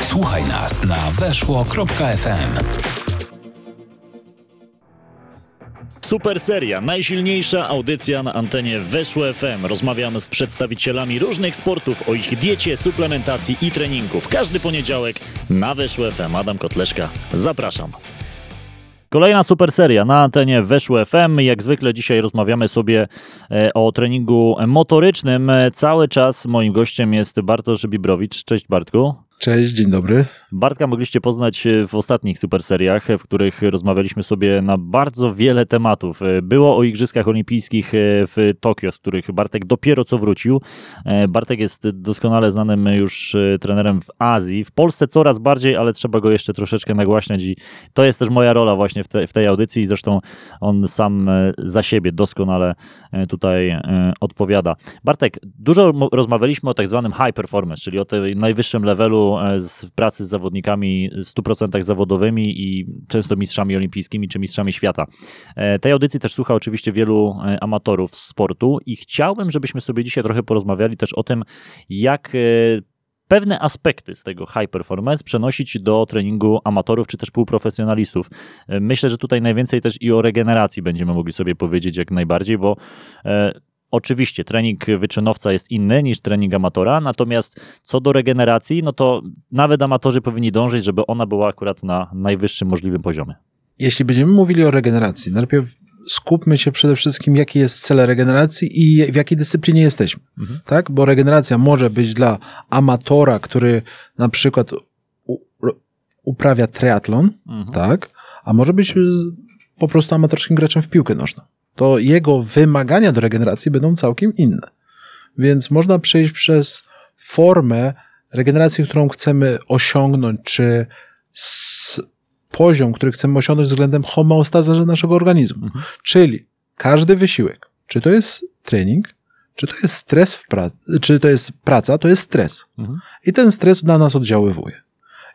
Słuchaj nas na weszło.fm. Super seria, najsilniejsza audycja na antenie Weszło FM. Rozmawiam z przedstawicielami różnych sportów o ich diecie, suplementacji i treningów. Każdy poniedziałek na Weszło FM. Adam Kotleszka, zapraszam. Kolejna super seria na antenie Weszło FM. Jak zwykle dzisiaj rozmawiamy sobie e, o treningu motorycznym. E, Cały czas moim gościem jest Bartosz Bibrowicz. Cześć Bartku. Cześć, dzień dobry. Bartka mogliście poznać e, w ostatnich super seriach, w których rozmawialiśmy sobie na bardzo wiele tematów. E, Było o Igrzyskach Olimpijskich e, w Tokio, z których Bartek dopiero co wrócił. E, Bartek jest doskonale znanym już e, trenerem w Azji, w Polsce coraz bardziej, ale trzeba go jeszcze troszeczkę nagłaśniać i to jest też moja rola właśnie w, te, w tej audycji i zresztą on sam e, za siebie doskonale e, tutaj e, odpowiada. Bartek, dużo rozmawialiśmy o tak zwanym high performance, czyli o tym najwyższym levelu e, z pracy z zawodnikami w 100% zawodowymi i często mistrzami olimpijskimi czy mistrzami świata. E, Tej audycji też słucha oczywiście wielu e, amatorów sportu i chciałbym, żebyśmy sobie dzisiaj trochę porozmawiali też o tym, jak pewne aspekty z tego high performance przenosić do treningu amatorów czy też półprofesjonalistów. Myślę, że tutaj najwięcej też i o regeneracji będziemy mogli sobie powiedzieć jak najbardziej, bo Oczywiście trening wyczynowca jest inny niż trening amatora, natomiast co do regeneracji, no to nawet amatorzy powinni dążyć, żeby ona była akurat na najwyższym możliwym poziomie. Jeśli będziemy mówili o regeneracji, najpierw skupmy się przede wszystkim, jaki jest cel regeneracji i w jakiej dyscyplinie jesteśmy. Mhm. Tak? Bo regeneracja może być dla amatora, który na przykład uprawia triatlon, Mhm. tak? A może być po prostu amatorskim graczem w piłkę nożną. To jego wymagania do regeneracji będą całkiem inne. Więc można przejść przez formę regeneracji, którą chcemy osiągnąć, czy poziom, który chcemy osiągnąć względem homeostazy naszego organizmu. Mhm. Czyli każdy wysiłek, czy to jest trening, czy to jest stres w pracy, czy to jest praca, to jest stres. Mhm. I ten stres na nas oddziaływuje.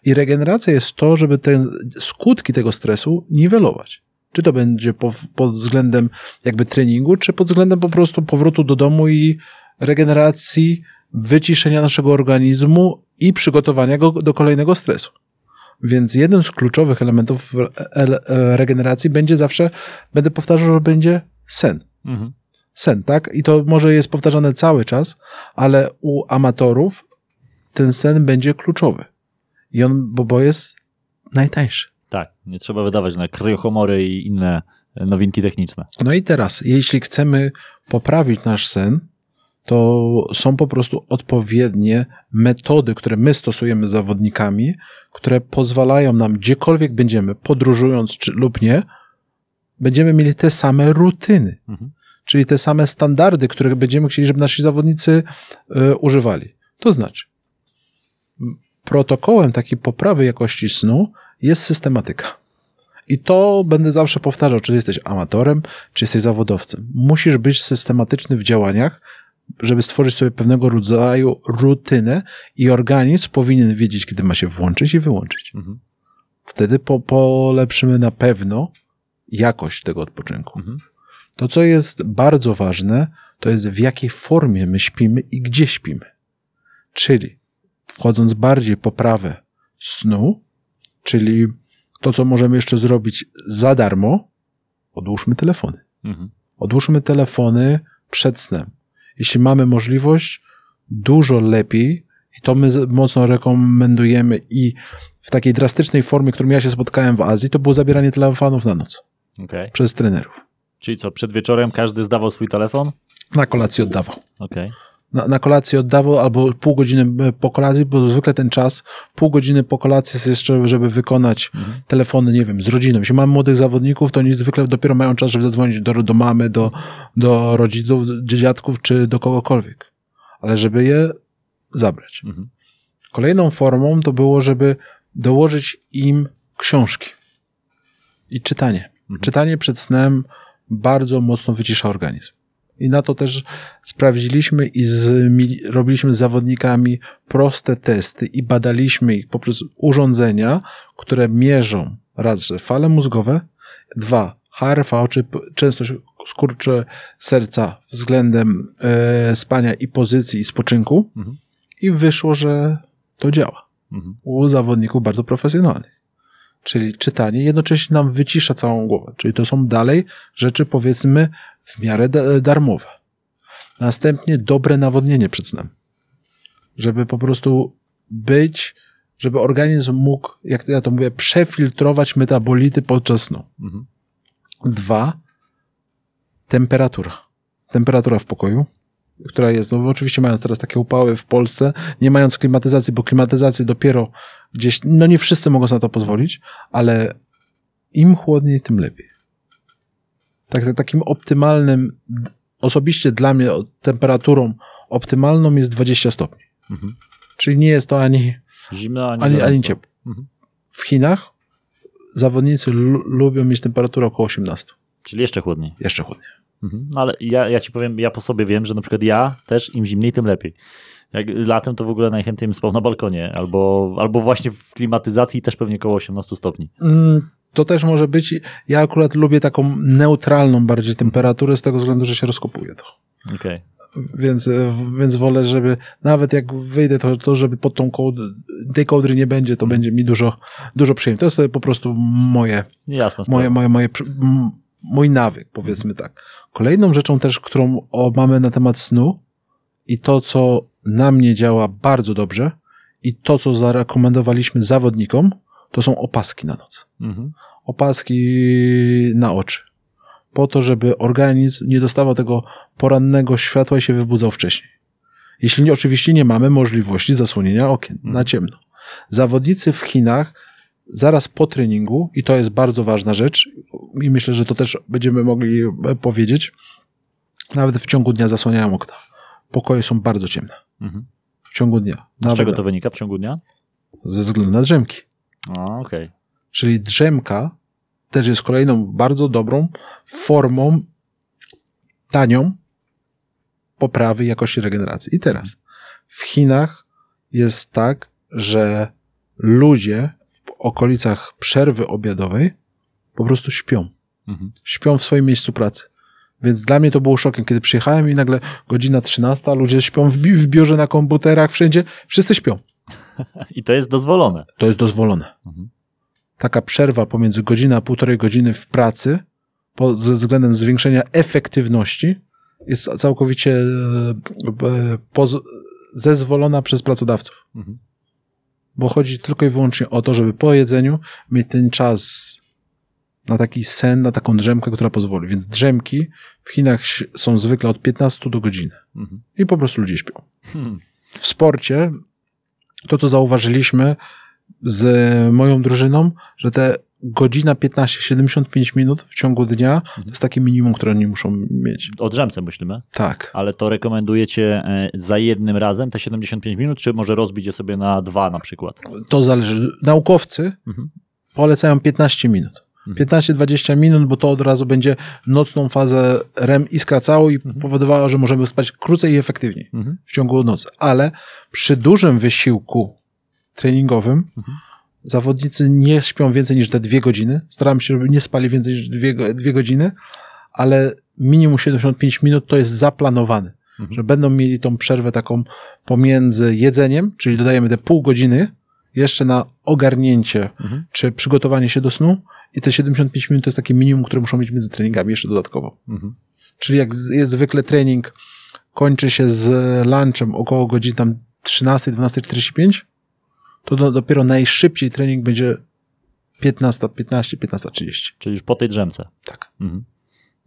I regeneracja jest to, żeby te skutki tego stresu niwelować. Czy to będzie po, pod względem jakby treningu, czy pod względem po prostu powrotu do domu i regeneracji, wyciszenia naszego organizmu i przygotowania go do kolejnego stresu. Więc jednym z kluczowych elementów ele- e, regeneracji będzie zawsze, będę powtarzał, że będzie sen Mhm. sen, tak? I to może jest powtarzane cały czas, ale u amatorów ten sen będzie kluczowy. I on, bo, bo jest najtańszy. Tak, nie trzeba wydawać na kryohomory i inne nowinki techniczne. No i teraz, jeśli chcemy poprawić nasz sen, to są po prostu odpowiednie metody, które my stosujemy z zawodnikami, które pozwalają nam, gdziekolwiek będziemy, podróżując czy, lub nie, będziemy mieli te same rutyny. Mhm. czyli te same standardy, których będziemy chcieli, żeby nasi zawodnicy y, używali. To znaczy, protokołem takiej poprawy jakości snu jest systematyka. I to będę zawsze powtarzał, czy jesteś amatorem, czy jesteś zawodowcem. Musisz być systematyczny w działaniach, żeby stworzyć sobie pewnego rodzaju rutynę i organizm powinien wiedzieć, kiedy ma się włączyć i wyłączyć. Mhm. Wtedy po, polepszymy na pewno jakość tego odpoczynku. Mhm. To, co jest bardzo ważne, to jest w jakiej formie my śpimy i gdzie śpimy. Czyli wchodząc bardziej w poprawę snu, czyli to, co możemy jeszcze zrobić za darmo, odłóżmy telefony. Mhm. Odłóżmy telefony przed snem. Jeśli mamy możliwość, dużo lepiej, i to my mocno rekomendujemy, i w takiej drastycznej formie, którą ja się spotkałem w Azji, to było zabieranie telefonów na noc Okej. przez trenerów. Czyli co, przed wieczorem każdy zdawał swój telefon? Na kolację oddawał. Okej. Na, na kolację oddawał albo pół godziny e, po kolacji, bo zwykle ten czas, pół godziny po kolacji jest jeszcze, żeby wykonać Mhm. telefony, nie wiem, z rodziną. Jeśli mamy młodych zawodników, to oni zwykle dopiero mają czas, żeby zadzwonić do, do mamy, do, do rodziców, do dziadków czy do kogokolwiek. Ale żeby je zabrać. Mhm. Kolejną formą to było, żeby dołożyć im książki i czytanie. Mhm. Czytanie przed snem bardzo mocno wycisza organizm. I na to też sprawdziliśmy i z, robiliśmy z zawodnikami proste testy i badaliśmy ich poprzez urządzenia, które mierzą raz, że fale mózgowe, dwa, HRV, czy częstość skurcze serca względem e, spania i pozycji i spoczynku Mhm. I wyszło, że to działa Mhm. u zawodników bardzo profesjonalnych. Czyli czytanie jednocześnie nam wycisza całą głowę. Czyli to są dalej rzeczy, powiedzmy, w miarę da- darmowe. Następnie dobre nawodnienie przed snem. Żeby po prostu być, żeby organizm mógł, jak ja to mówię, przefiltrować metabolity podczas snu. Mhm. Dwa, temperatura. Temperatura w pokoju, która jest, no oczywiście mając teraz takie upały w Polsce, nie mając klimatyzacji, bo klimatyzacji dopiero gdzieś, no nie wszyscy mogą sobie na to pozwolić, ale im chłodniej, tym lepiej. Tak, tak, takim optymalnym, osobiście dla mnie temperaturą optymalną jest 20 stopni. Mhm. Czyli nie jest to ani, Zimno, ani, ani, ani ciepło. Mhm. W Chinach zawodnicy lu- lubią mieć temperaturę około 18. Czyli jeszcze chłodniej. Jeszcze chłodniej. Mhm. No ale ja, ja ci powiem, ja po sobie wiem, że na przykład ja też im zimniej, tym lepiej. Jak latem to w ogóle najchętniej bym spał na balkonie, albo, albo właśnie w klimatyzacji też pewnie około 18 stopni. Mm, To też może być. Ja akurat lubię taką neutralną bardziej temperaturę z tego względu, że się rozkopuje to. Okej. Więc, e, więc wolę, żeby nawet jak wyjdę, to, to żeby pod tą kołd tej kołdry nie będzie, to będzie mi dużo, dużo przyjemniej. To jest po prostu moje, Jasne. moje, moje, moje, przy- m- mój nawyk, powiedzmy tak. Kolejną rzeczą też, którą mamy na temat snu i to, co na mnie działa bardzo dobrze i to, co zarekomendowaliśmy zawodnikom, to są opaski na noc. Mhm. Opaski na oczy. Po to, żeby organizm nie dostawał tego porannego światła i się wybudzał wcześniej. Jeśli nie, oczywiście nie mamy możliwości zasłonienia okien na ciemno. Zawodnicy w Chinach zaraz po treningu, i to jest bardzo ważna rzecz, i myślę, że to też będziemy mogli e, powiedzieć, nawet w ciągu dnia zasłaniają okna. Pokoje są bardzo ciemne. Mhm. W ciągu dnia. Z czego to wynika w ciągu dnia? Ze względu na drzemki. A, okej. Czyli drzemka też jest kolejną bardzo dobrą formą tanią poprawy jakości regeneracji. I teraz w Chinach jest tak, że ludzie w okolicach przerwy obiadowej po prostu śpią. Mhm. Śpią w swoim miejscu pracy. Więc dla mnie to było szokiem, kiedy przyjechałem i nagle godzina 13, ludzie śpią w, bi- w biurze, na komputerach, wszędzie, wszyscy śpią. I to jest dozwolone. To jest dozwolone. Mhm. Taka przerwa pomiędzy godzina a półtorej godziny w pracy po, ze względem zwiększenia efektywności jest całkowicie e, e, zezwolona przez pracodawców. Mhm. Bo chodzi tylko i wyłącznie o to, żeby po jedzeniu mieć ten czas na taki sen, na taką drzemkę, która pozwoli. Więc drzemki w Chinach są zwykle od 15 do godziny. Mhm. I po prostu ludzie śpią. Hmm. w sporcie to, co zauważyliśmy z moją drużyną, że te godzina 15-75 minut w ciągu dnia to jest takie minimum, które oni muszą mieć. O drzemce myślimy, Tak. ale to rekomendujecie za jednym razem te 75 minut, czy może rozbić je sobie na dwa na przykład? To zależy. Naukowcy Mhm. polecają 15 minut. 15-20 minut, bo to od razu będzie nocną fazę REM i skracało i powodowało, że możemy spać krócej i efektywniej Mhm. w ciągu nocy. Ale przy dużym wysiłku treningowym zawodnicy nie śpią więcej niż te dwie godziny. Staramy się, żeby nie spali więcej niż dwie, dwie godziny, ale minimum 75 minut to jest zaplanowane, że będą mieli tą przerwę taką pomiędzy jedzeniem, czyli dodajemy te pół godziny jeszcze na ogarnięcie Mhm. czy przygotowanie się do snu i te 75 minut to jest takie minimum, które muszą mieć między treningami jeszcze dodatkowo. Mhm. Czyli jak jest zwykle trening, kończy się z lunchem około godziny tam 13, 12.45, to do, dopiero najszybciej trening będzie 15, 15, 15.30. Czyli już po tej drzemce. Tak. Mhm.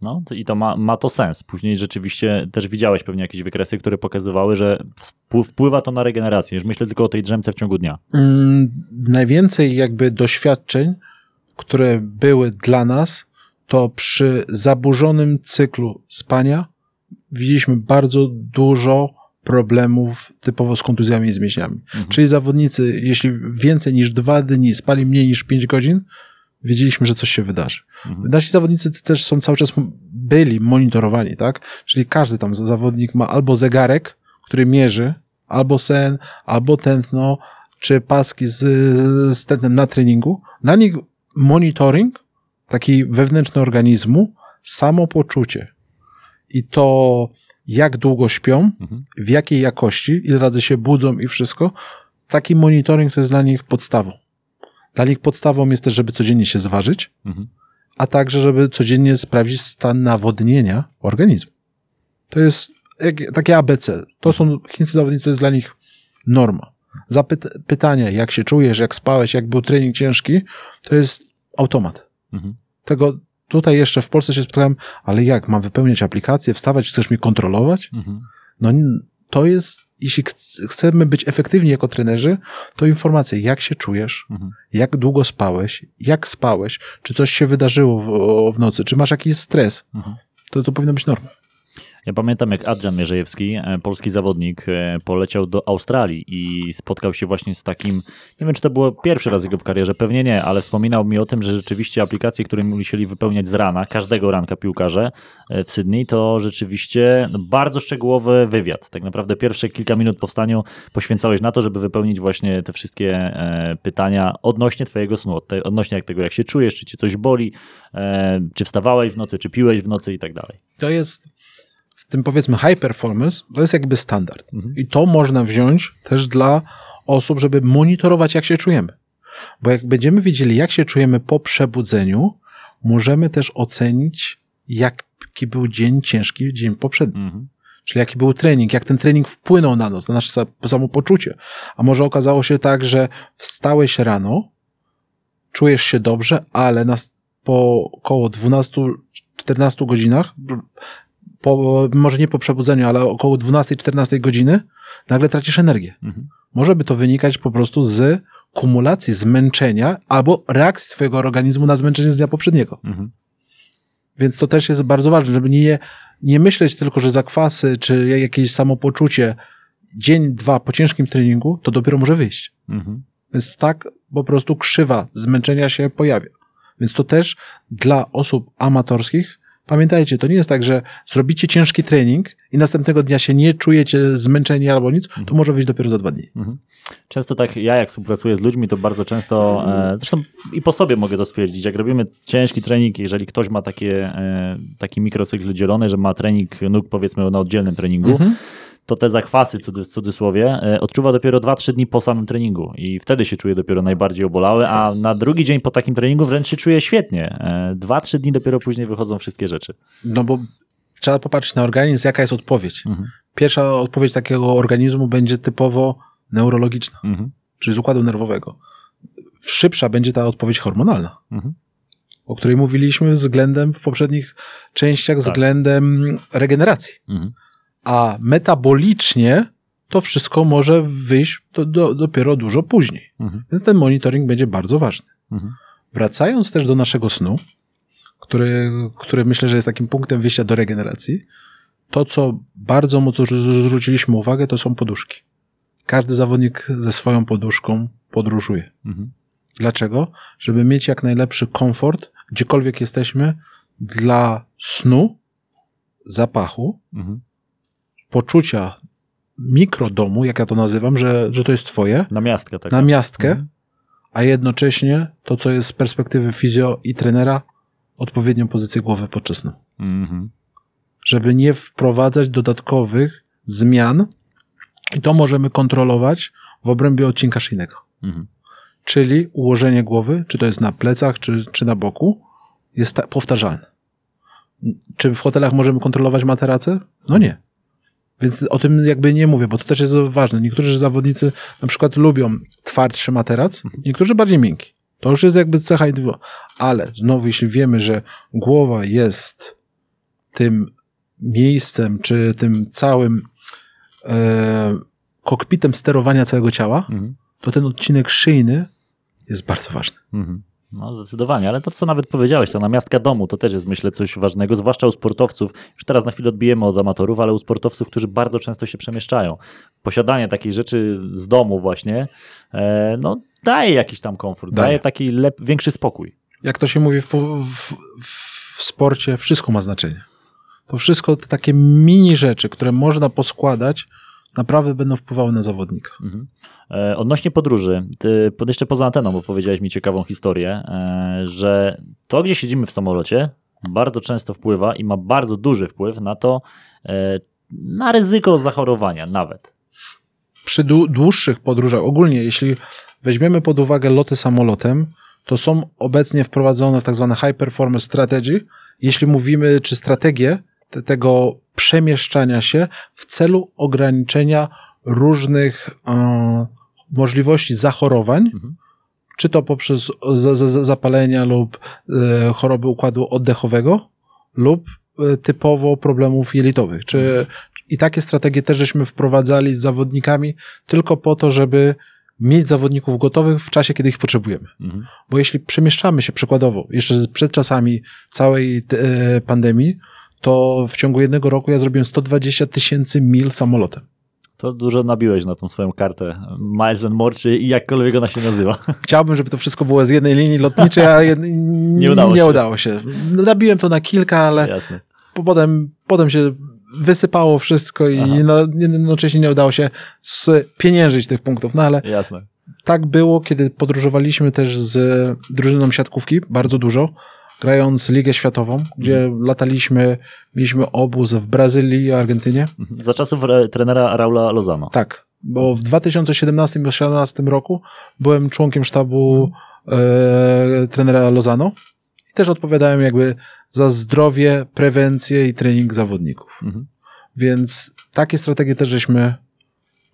No to- i to ma, ma to sens. Później rzeczywiście też widziałeś pewnie jakieś wykresy, które pokazywały, że wpł- wpływa to na regenerację. Już myślę tylko o tej drzemce w ciągu dnia. Mm, najwięcej jakby doświadczeń, które były dla nas, to przy zaburzonym cyklu spania widzieliśmy bardzo dużo problemów typowo z kontuzjami i z mięśniami. Czyli zawodnicy, jeśli więcej niż dwa dni spali mniej niż 5 godzin, wiedzieliśmy, że coś się wydarzy. Nasi zawodnicy też są cały czas, byli monitorowani, tak? Czyli każdy tam zawodnik ma albo zegarek, który mierzy, albo sen, albo tętno, czy paski z, z tętnem na treningu. Na nich monitoring, taki wewnętrzny organizmu, samopoczucie. I to jak długo śpią, Mhm. w jakiej jakości, ile razy się budzą i wszystko. Taki monitoring to jest dla nich podstawą. Dla nich podstawą jest też, żeby codziennie się zważyć, Mhm. a także, żeby codziennie sprawdzić stan nawodnienia organizmu. To jest takie ABC. To są chińscy zawodnicy, to jest dla nich norma. Zapyt- pytania, jak się czujesz, jak spałeś, jak był trening ciężki, to jest automat. Mhm. Tego tutaj jeszcze w Polsce się spotkałem, ale jak, mam wypełniać aplikację, wstawać, chcesz mnie kontrolować? Mhm. No to jest, jeśli ch- chcemy być efektywni jako trenerzy, to informacje, jak się czujesz, Mhm. jak długo spałeś, jak spałeś, czy coś się wydarzyło w, w nocy, czy masz jakiś stres, Mhm. to to powinno być norma. Ja pamiętam, jak Adrian Mierzejewski, e, polski zawodnik, e, poleciał do Australii i spotkał się właśnie z takim, nie wiem, czy to było pierwszy raz jego w karierze, pewnie nie, ale wspominał mi o tym, że rzeczywiście aplikacje, które musieli wypełniać z rana, każdego ranka piłkarze e, w Sydney, to rzeczywiście bardzo szczegółowy wywiad. Tak naprawdę pierwsze kilka minut po wstaniu poświęcałeś na to, żeby wypełnić właśnie te wszystkie pytania odnośnie twojego snu, odnośnie tego, jak się czujesz, czy cię coś boli, czy wstawałeś w nocy, czy piłeś w nocy i tak dalej. To jest w tym powiedzmy high performance, to jest jakby standard. Mhm. I to można wziąć też dla osób, żeby monitorować, jak się czujemy. Bo jak będziemy wiedzieli, jak się czujemy po przebudzeniu, możemy też ocenić, jaki był dzień ciężki, dzień poprzedni. Mhm. Czyli jaki był trening, jak ten trening wpłynął na nas, na nasze sa- samopoczucie. A może okazało się tak, że wstałeś rano, czujesz się dobrze, ale na, po około 12-14 godzinach, po, może nie po przebudzeniu, ale około 12-14 godziny, nagle tracisz energię. Mhm. Może by to wynikać po prostu z kumulacji zmęczenia albo reakcji twojego organizmu na zmęczenie z dnia poprzedniego. Mhm. Więc to też jest bardzo ważne, żeby nie, nie myśleć tylko, że zakwasy czy jakieś samopoczucie dzień, dwa po ciężkim treningu, to dopiero może wyjść. Mhm. Więc tak po prostu krzywa zmęczenia się pojawia. Więc to też dla osób amatorskich, pamiętajcie, to nie jest tak, że zrobicie ciężki trening i następnego dnia się nie czujecie zmęczeni albo nic, to może wyjść dopiero za dwa dni. Mhm. Często tak, ja jak współpracuję z ludźmi, to bardzo często, e, zresztą i po sobie mogę to stwierdzić, jak robimy ciężki trening, jeżeli ktoś ma takie, e, taki mikrocykl dzielony, że ma trening nóg powiedzmy na oddzielnym treningu, Mhm. To te zakwasy w cudzysłowie e, odczuwa dopiero 2-3 dni po samym treningu i wtedy się czuje dopiero najbardziej obolały, a na drugi dzień po takim treningu wręcz się czuje świetnie. E, 2-3 dni dopiero później wychodzą wszystkie rzeczy. No bo trzeba popatrzeć na organizm, jaka jest odpowiedź. Mhm. Pierwsza odpowiedź takiego organizmu będzie typowo neurologiczna, Mhm. czyli z układu nerwowego. Szybsza będzie ta odpowiedź hormonalna. Mhm. o której mówiliśmy względem w poprzednich częściach, Tak. względem regeneracji. Mhm. A metabolicznie to wszystko może wyjść do, do, dopiero dużo później. Mhm. Więc ten monitoring będzie bardzo ważny. Mhm. Wracając też do naszego snu, który, który myślę, że jest takim punktem wyjścia do regeneracji, to co bardzo mocno zwróciliśmy uwagę, to są poduszki. Każdy zawodnik ze swoją poduszką podróżuje. Mhm. Dlaczego? Żeby mieć jak najlepszy komfort, gdziekolwiek jesteśmy, dla snu, zapachu, Mhm. Poczucia mikrodomu, jak ja to nazywam, że, że to jest twoje, Na miastkę tak. na miastkę, Mhm. a jednocześnie to, co jest z perspektywy fizjo i trenera, odpowiednią pozycję głowy podczas snu. Mhm. Żeby nie wprowadzać dodatkowych zmian i to możemy kontrolować w obrębie odcinka szyjnego. Mhm. czyli ułożenie głowy, czy to jest na plecach, czy, czy na boku, jest ta- powtarzalne. Czy w hotelach możemy kontrolować materace? No nie. Więc o tym jakby nie mówię, bo to też jest ważne. Niektórzy zawodnicy na przykład lubią twardszy materac, niektórzy bardziej miękki. To już jest jakby cecha indywidualna. Ale znowu, jeśli wiemy, że głowa jest tym miejscem, czy tym całym e, kokpitem sterowania całego ciała, Mhm. to ten odcinek szyjny jest bardzo ważny. Mhm. No zdecydowanie, ale to co nawet powiedziałeś, ta namiastka domu, to też jest myślę coś ważnego, zwłaszcza u sportowców, już teraz na chwilę odbijemy od amatorów, ale u sportowców, którzy bardzo często się przemieszczają. Posiadanie takiej rzeczy z domu właśnie, e, no daje jakiś tam komfort, daje, Daje. taki lep, większy spokój. Jak to się mówi w, w, w sporcie, wszystko ma znaczenie. To wszystko, te takie mini rzeczy, które można poskładać, naprawdę będą wpływały na zawodnika. Mhm. E, Odnośnie podróży, ty jeszcze poza anteną, bo powiedziałeś mi ciekawą historię, e, że to, gdzie siedzimy w samolocie, bardzo często wpływa i ma bardzo duży wpływ na to, e, na ryzyko zachorowania nawet. Przy dłu- dłuższych podróżach, ogólnie jeśli weźmiemy pod uwagę loty samolotem, to są obecnie wprowadzone w tak zwane high performance strategy, jeśli mówimy, czy strategie te, tego przemieszczania się w celu ograniczenia różnych e, możliwości zachorowań, Mhm. czy to poprzez za, za, zapalenia lub e, choroby układu oddechowego, lub e, typowo problemów jelitowych. Czy, I takie strategie też żeśmy wprowadzali z zawodnikami tylko po to, żeby mieć zawodników gotowych w czasie, kiedy ich potrzebujemy. Mhm. Bo jeśli przemieszczamy się przykładowo, jeszcze przed czasami całej pandemii, to w ciągu jednego roku ja zrobiłem 120 tysięcy mil samolotem. To dużo nabiłeś na tą swoją kartę Miles and More, czy jakkolwiek ona się nazywa. Chciałbym, żeby to wszystko było z jednej linii lotniczej, a jed... nie, udało nie się. udało się. Nabiłem to na kilka, ale Jasne. potem, potem się wysypało wszystko i Aha. no, jednocześnie nie udało się spieniężyć tych punktów. No ale Jasne. tak było, kiedy podróżowaliśmy też z drużyną siatkówki, bardzo dużo, grając Ligę Światową, gdzie lataliśmy, mieliśmy obóz w Brazylii i Argentynie. Mhm. Za czasów re, trenera Raula Lozano. Tak, bo w 2017 i 2018 roku byłem członkiem sztabu e, trenera Lozano i też odpowiadałem jakby za zdrowie, prewencję i trening zawodników. Mhm. Więc takie strategie też żeśmy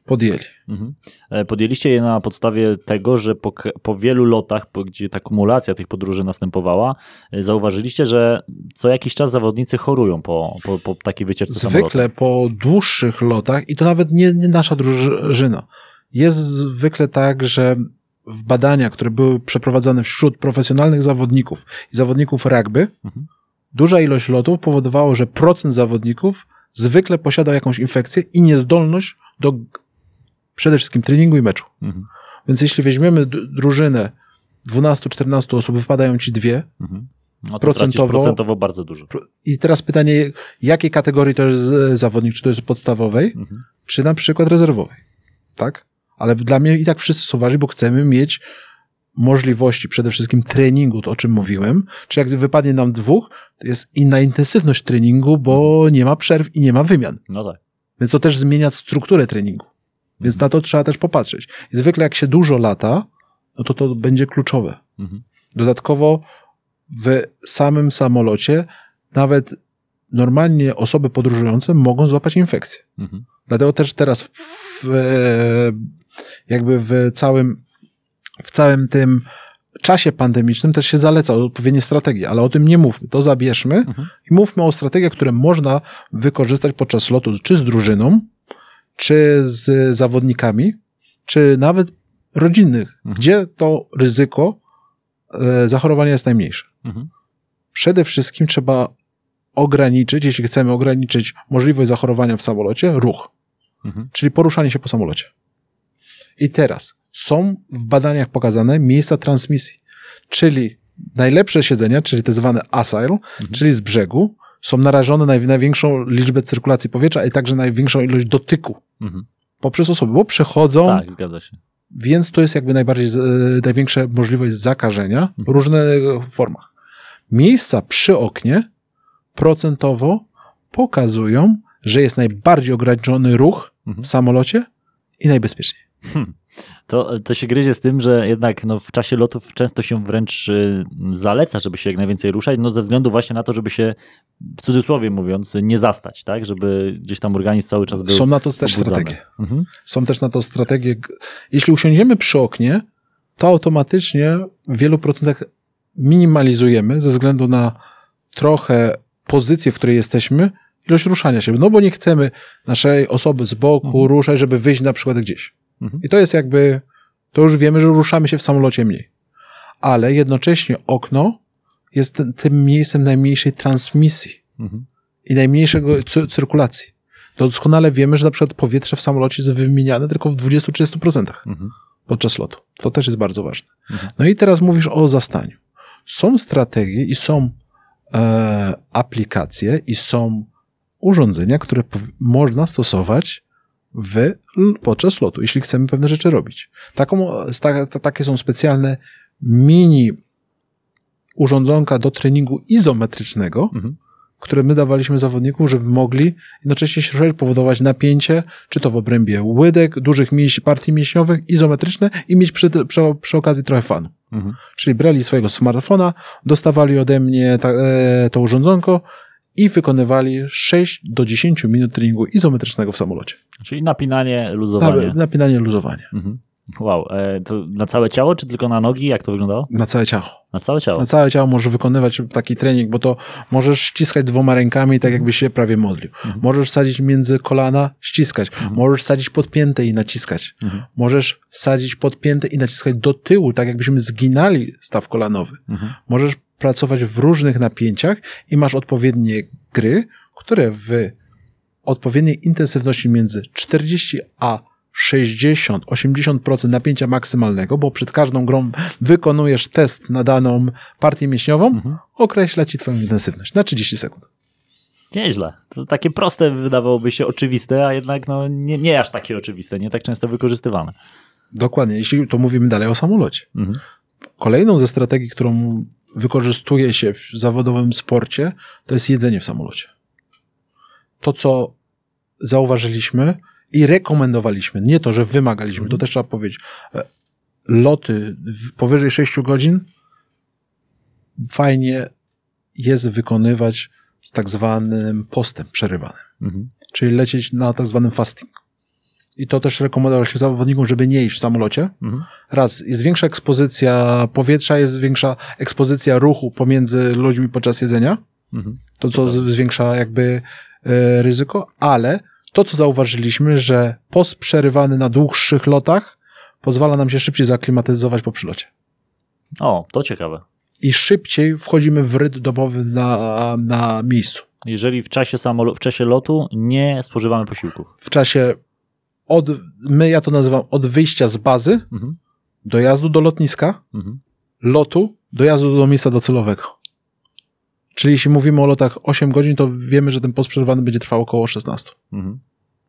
podjęli. Mhm. E, Podjęliście je na podstawie tego, że po, po wielu lotach, gdzie ta kumulacja tych podróży następowała, e, zauważyliście, że co jakiś czas zawodnicy chorują po, po, po takiej wycieczce samolotem. Zwykle po dłuższych lotach, i to nawet nie, nie nasza drużyna, jest zwykle tak, że w badaniach, które były przeprowadzane wśród profesjonalnych zawodników i zawodników rugby, Mhm. duża ilość lotów powodowało, że procent zawodników zwykle posiadał jakąś infekcję i niezdolność do przede wszystkim treningu i meczu. Mhm. Więc jeśli weźmiemy drużynę 12-14 osób, wypadają ci dwie, Mhm. No to Procentowo- procentowo, bardzo dużo. i teraz pytanie, jakiej kategorii to jest e, zawodnik, czy to jest podstawowej, Mhm. czy na przykład rezerwowej. Tak? Ale dla mnie i tak wszyscy są ważni, bo chcemy mieć możliwości przede wszystkim treningu, to o czym mówiłem. Czy jak wypadnie nam dwóch, to jest inna intensywność treningu, bo nie ma przerw i nie ma wymian. No tak. Więc to też zmienia strukturę treningu. Więc na to trzeba też popatrzeć. I zwykle jak się dużo lata, no to to będzie kluczowe. Mhm. Dodatkowo w samym samolocie nawet normalnie osoby podróżujące mogą złapać infekcję. Mhm. Dlatego też teraz w, w, jakby w całym, w całym tym czasie pandemicznym też się zaleca odpowiednie strategie, ale o tym nie mówmy. To zabierzmy Mhm. i mówmy o strategiach, które można wykorzystać podczas lotu, czy z drużyną, czy z zawodnikami, czy nawet rodzinnych, Mhm. gdzie to ryzyko e, zachorowania jest najmniejsze. Mhm. Przede wszystkim trzeba ograniczyć, jeśli chcemy ograniczyć możliwość zachorowania w samolocie, ruch Mhm. czyli poruszanie się po samolocie. I teraz są w badaniach pokazane miejsca transmisji, czyli najlepsze siedzenia, czyli te zwane asile, czyli z brzegu, są narażone na największą liczbę cyrkulacji powietrza i także największą ilość dotyku Mhm. poprzez osoby, bo przechodzą, Tak, zgadza się. więc to jest jakby najbardziej, e, największa możliwość zakażenia w Mhm. różnych formach. Miejsca przy oknie procentowo pokazują, że jest najbardziej ograniczony ruch Mhm. w samolocie i najbezpieczniej. To, to się gryzie z tym, że jednak no, w czasie lotów często się wręcz y, zaleca, żeby się jak najwięcej ruszać, no ze względu właśnie na to, żeby się, w cudzysłowie mówiąc, nie zastać, tak? Żeby gdzieś tam organizm cały czas był Są na to też pobudzony. strategie. Mhm. Są też na to strategie. Jeśli usiądziemy przy oknie, to automatycznie w wielu procentach minimalizujemy ze względu na trochę pozycję, w której jesteśmy, ilość ruszania się. No bo nie chcemy naszej osoby z boku Mhm. ruszać, żeby wyjść na przykład gdzieś. Mhm. I to jest jakby, to już wiemy, że ruszamy się w samolocie mniej. Ale jednocześnie okno jest tym- miejscem najmniejszej transmisji Mhm. i najmniejszego cy- cyrkulacji. Doskonale wiemy, że na przykład powietrze w samolocie jest wymieniane tylko w 20-30% Mhm. podczas lotu. To też jest bardzo ważne. Mhm. No i teraz mówisz o zastaniu. Są strategie i są e, aplikacje i są urządzenia, które można stosować w, podczas lotu, jeśli chcemy pewne rzeczy robić. Taką, sta, ta, takie są specjalne mini urządzonka do treningu izometrycznego, Mhm. które my dawaliśmy zawodnikom, żeby mogli jednocześnie się powodować napięcie, czy to w obrębie łydek, dużych mięśni, partii mięśniowych, izometryczne i mieć przy, przy, przy okazji trochę fanu. Mhm. Czyli brali swojego smartfona, dostawali ode mnie ta, e, to urządzonko i wykonywali 6 do 10 minut treningu izometrycznego w samolocie. Czyli napinanie, Na, luzowanie. napinanie, luzowanie. Mhm. Wow, e, to na całe ciało, czy tylko na nogi? Jak to wyglądało? Na całe ciało. Na całe ciało. Na całe ciało możesz wykonywać taki trening, bo to możesz ściskać dwoma rękami, tak jakbyś się prawie modlił. Możesz wsadzić między kolana, ściskać. Możesz wsadzić podpięte i naciskać. Mhm. Możesz wsadzić podpięte i naciskać do tyłu, tak jakbyśmy zginali staw kolanowy. Mhm. Możesz pracować w różnych napięciach i masz odpowiednie gry, które w odpowiedniej intensywności między 40 a 60-80% napięcia maksymalnego, bo przed każdą grą wykonujesz test na daną partię mięśniową, Mhm. określa ci twoją intensywność na 30 sekund. Nieźle. To takie proste wydawałoby się oczywiste, a jednak no, nie, nie aż takie oczywiste, nie tak często wykorzystywane. Dokładnie, jeśli to mówimy dalej o samolocie. Mhm. Kolejną ze strategii, którą wykorzystuje się w zawodowym sporcie, to jest jedzenie w samolocie. To, co zauważyliśmy i rekomendowaliśmy, nie to, że wymagaliśmy, to też trzeba powiedzieć, e, loty powyżej 6 godzin fajnie jest wykonywać z tak zwanym postem przerywanym Mhm. czyli lecieć na tak zwanym fasting. I to też rekomendowaliśmy zawodnikom, żeby nie iść w samolocie. Mhm. Raz, jest większa ekspozycja powietrza, jest większa ekspozycja ruchu pomiędzy ludźmi podczas jedzenia, Mhm. to co zwiększa jakby e, ryzyko, ale to, co zauważyliśmy, że post przerywany na dłuższych lotach pozwala nam się szybciej zaaklimatyzować po przylocie. O, to ciekawe. I szybciej wchodzimy w rytm dobowy na, na miejscu. Jeżeli w czasie, samolo- w czasie lotu nie spożywamy posiłków. W czasie od, my ja to nazywam od wyjścia z bazy, Mhm. dojazdu do lotniska, Mhm. lotu, dojazdu do miejsca docelowego. Czyli jeśli mówimy o lotach 8 godzin, to wiemy, że ten post przerwany będzie trwał około 16. Mhm.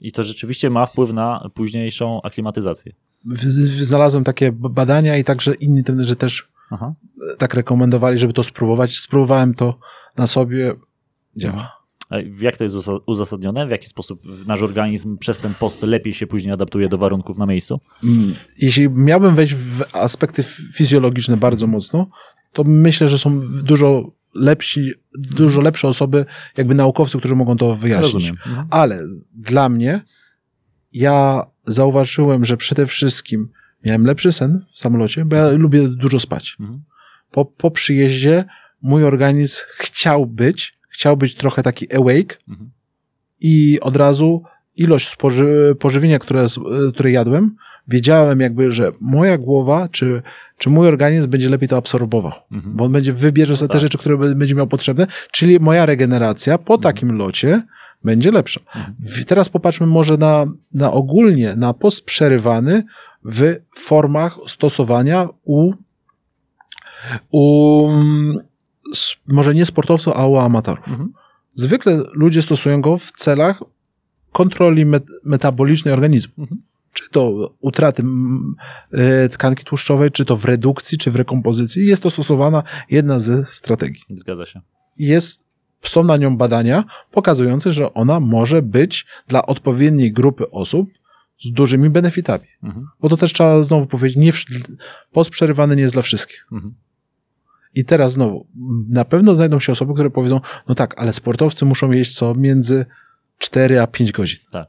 I to rzeczywiście ma wpływ na późniejszą aklimatyzację. W- w- Znalazłem takie badania i także inni trenerzy też Aha. e, tak rekomendowali, żeby to spróbować. Spróbowałem to na sobie. Działa. Jak to jest uza- uzasadnione? W jaki sposób nasz organizm przez ten post lepiej się później adaptuje do warunków na miejscu? Mm, Jeśli miałbym wejść w aspekty fizjologiczne bardzo mocno, to myślę, że są dużo lepsi, dużo lepsze osoby, jakby naukowcy, którzy mogą to wyjaśnić. Mhm. Ale dla mnie, ja zauważyłem, że przede wszystkim miałem lepszy sen w samolocie, bo ja lubię dużo spać. Mhm. Po, po przyjeździe mój organizm chciał być, chciał być trochę taki awake Mhm. i od razu ilość spoży, pożywienia, które, które jadłem, wiedziałem jakby, że moja głowa, czy, czy mój organizm będzie lepiej to absorbował. Mhm. Bo on będzie wybierze sobie te tak. rzeczy, które będzie miał potrzebne, czyli moja regeneracja po Mhm. takim locie będzie lepsza. W- Teraz popatrzmy może na, na ogólnie, na post przerywany w formach stosowania u, u mm, może nie sportowców, a u amatorów. Mhm. Zwykle ludzie stosują go w celach kontroli met metabolicznej organizmu. Mhm. Czy to utraty e, tkanki tłuszczowej, czy to w redukcji, czy w rekompozycji. Jest to stosowana jedna ze strategii. Zgadza się. Jest, są na nią badania pokazujące, że ona może być dla odpowiedniej grupy osób z dużymi benefitami. Mhm. Bo to też trzeba znowu powiedzieć, nie, post przerywany nie jest dla wszystkich. Mhm. I teraz znowu, na pewno znajdą się osoby, które powiedzą, no tak, ale sportowcy muszą jeść co między 4 a 5 godzin. Tak.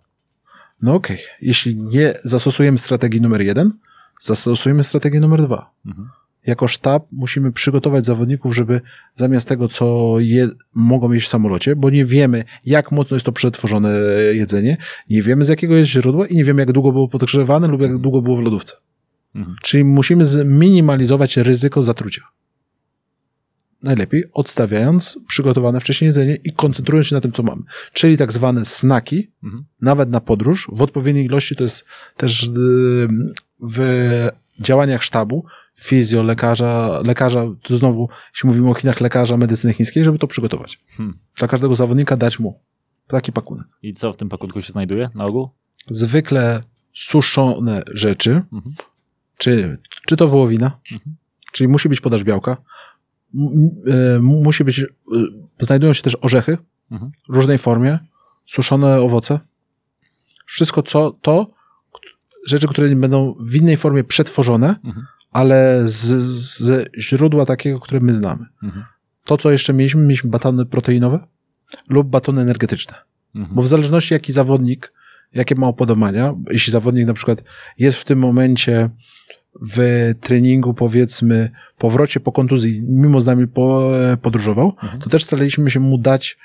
No okej, jeśli nie zastosujemy strategii numer jeden, zastosujemy strategię numer dwa. Mhm. Jako sztab musimy przygotować zawodników, żeby zamiast tego, co je, mogą jeść w samolocie, bo nie wiemy, jak mocno jest to przetworzone jedzenie, nie wiemy z jakiego jest źródła i nie wiemy, jak długo było podgrzewane lub jak długo było w lodówce. Mhm. Czyli musimy zminimalizować ryzyko zatrucia. Najlepiej odstawiając przygotowane wcześniej jedzenie i koncentrując się na tym, co mamy. Czyli tak zwane snaki, Mhm. nawet na podróż, w odpowiedniej ilości, to jest też yy, w działaniach sztabu, fizjo, lekarza, lekarza, to znowu, jeśli mówimy o Chinach, lekarza medycyny chińskiej, żeby to przygotować. Hmm. Dla każdego zawodnika dać mu taki pakunek. I co w tym pakunku się znajduje na ogół? Zwykle suszone rzeczy, Mhm. czy, czy to wołowina, Mhm. czyli musi być podaż białka, musi być, e, znajdują się też orzechy Mhm. w różnej formie, suszone owoce. Wszystko co, to, rzeczy, które będą w innej formie przetworzone, Mhm. ale z, z źródła takiego, które my znamy. Mhm. To, co jeszcze mieliśmy, mieliśmy batony proteinowe lub batony energetyczne. Mhm. Bo w zależności jaki zawodnik, jakie ma upodobania, jeśli zawodnik na przykład jest w tym momencie w treningu, powiedzmy, powrocie po kontuzji, mimo z nami po, podróżował, Mhm. to też staraliśmy się mu dać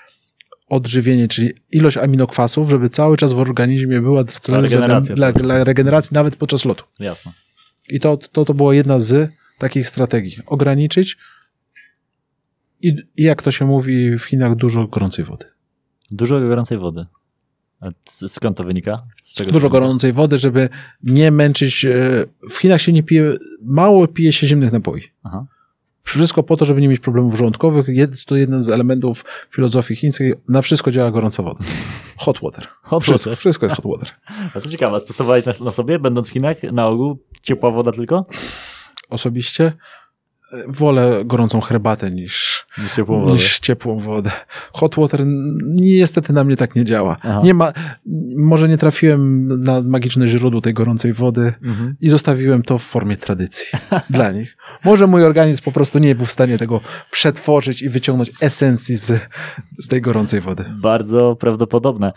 odżywienie, czyli ilość aminokwasów, żeby cały czas w organizmie była celem dla, cały dla regeneracji nawet podczas lotu. Jasne. I to, to, to była jedna z takich strategii. Ograniczyć i, i jak to się mówi w Chinach, dużo gorącej wody. Dużo gorącej wody. Skąd to wynika? Dużo gorącej wody, żeby nie męczyć. e, W Chinach się nie pije, mało pije się zimnych napoi. Aha. Wszystko po to, żeby nie mieć problemów żołądkowych. Jest to jeden z elementów filozofii chińskiej. Na wszystko działa gorąca woda. Hot water. Hot wszystko, water. wszystko jest hot water. A to ciekawe, stosowałeś na, na sobie, będąc w Chinach, na ogół ciepła woda tylko? Osobiście wolę gorącą herbatę niż, Niż ciepłą wodę. niż ciepłą wodę. Hot water niestety na mnie tak nie działa. Aha. Nie ma, może nie trafiłem na magiczne źródło tej gorącej wody Mhm. i zostawiłem to w formie tradycji dla nich. Może mój organizm po prostu nie był w stanie tego przetworzyć i wyciągnąć esencji z, z tej gorącej wody. Bardzo prawdopodobne.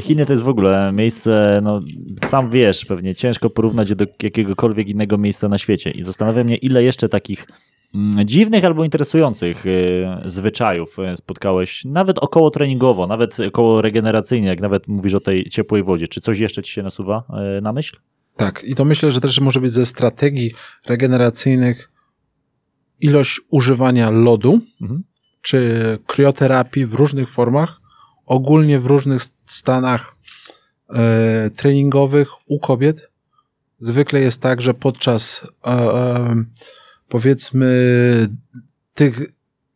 Chiny to jest w ogóle miejsce, no sam wiesz, pewnie ciężko porównać je do jakiegokolwiek innego miejsca na świecie. I zastanawia mnie, ile jeszcze takich mm, dziwnych albo interesujących y, zwyczajów y, spotkałeś, nawet około treningowo, nawet około regeneracyjnie, jak nawet mówisz o tej ciepłej wodzie. Czy coś jeszcze ci się nasuwa na myśl? Tak, i to myślę, że też może być ze strategii regeneracyjnych ilość używania lodu, Mhm. czy krioterapii w różnych formach, ogólnie w różnych stanach e, treningowych u kobiet. Zwykle jest tak, że podczas e, e, powiedzmy tych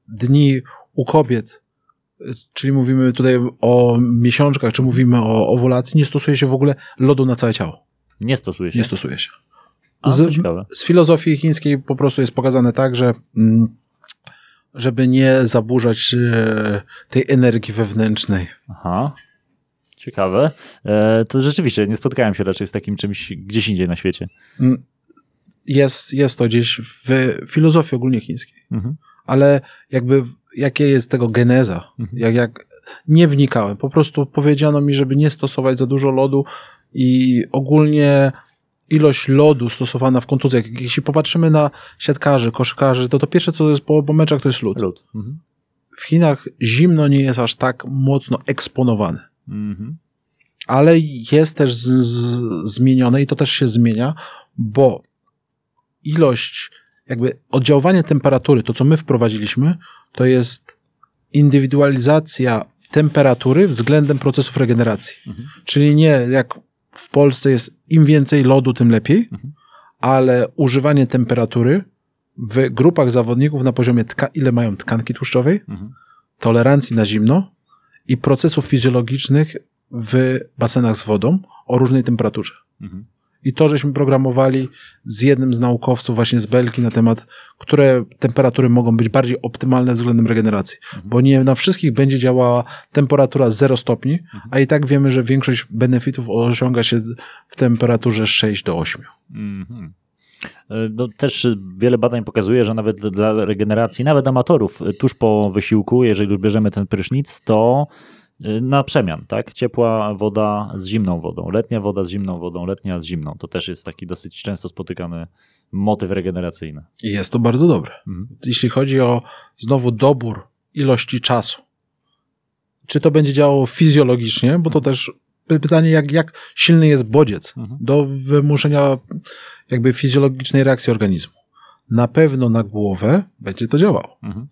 dni u kobiet, czyli mówimy tutaj o miesiączkach, czy mówimy o owulacji, nie stosuje się w ogóle lodu na całe ciało. Nie stosuje się. Nie stosuje się. A, Z, z filozofii chińskiej po prostu jest pokazane tak, że mm, żeby nie zaburzać e, tej energii wewnętrznej. Aha. Ciekawe. E, to rzeczywiście nie spotkałem się raczej z takim czymś gdzieś indziej na świecie. Mm, Jest, jest to gdzieś w filozofii ogólnie chińskiej, Mhm. ale jakby jakie jest tego geneza, Mhm. jak, jak nie wnikałem. Po prostu powiedziano mi, żeby nie stosować za dużo lodu i ogólnie ilość lodu stosowana w kontuzjach. Jeśli popatrzymy na siatkarzy, koszykarzy, to to pierwsze, co jest po, po meczach, to jest lód. Lód. Mhm. W Chinach zimno nie jest aż tak mocno eksponowane. Mhm. ale jest też z, z, zmienione i to też się zmienia, bo ilość, jakby oddziaływanie temperatury, to co my wprowadziliśmy, to jest indywidualizacja temperatury względem procesów regeneracji. Mhm. Czyli nie jak w Polsce jest im więcej lodu, tym lepiej, Mhm. ale używanie temperatury w grupach zawodników na poziomie tka- ile mają tkanki tłuszczowej, Mhm. tolerancji na zimno i procesów fizjologicznych w basenach z wodą o różnej temperaturze. Mhm. I to, żeśmy programowali z jednym z naukowców właśnie z Belgii na temat, które temperatury mogą być bardziej optymalne względem regeneracji. Bo nie na wszystkich będzie działała temperatura 0 stopni, a i tak wiemy, że większość benefitów osiąga się w temperaturze 6 do 8. Mhm. E, No, też wiele badań pokazuje, że nawet dla regeneracji, nawet amatorów, tuż po wysiłku, jeżeli już bierzemy ten prysznic, to na przemian, tak? Ciepła woda z zimną wodą, letnia woda z zimną wodą, letnia z zimną. To też jest taki dosyć często spotykany motyw regeneracyjny. I jest to bardzo dobre. Mhm. Jeśli chodzi o znowu dobór ilości czasu, czy to będzie działało fizjologicznie, bo to też py- pytanie, jak, jak silny jest bodziec Mhm. do wymuszenia jakby fizjologicznej reakcji organizmu. Na pewno na głowę będzie to działało. Mhm.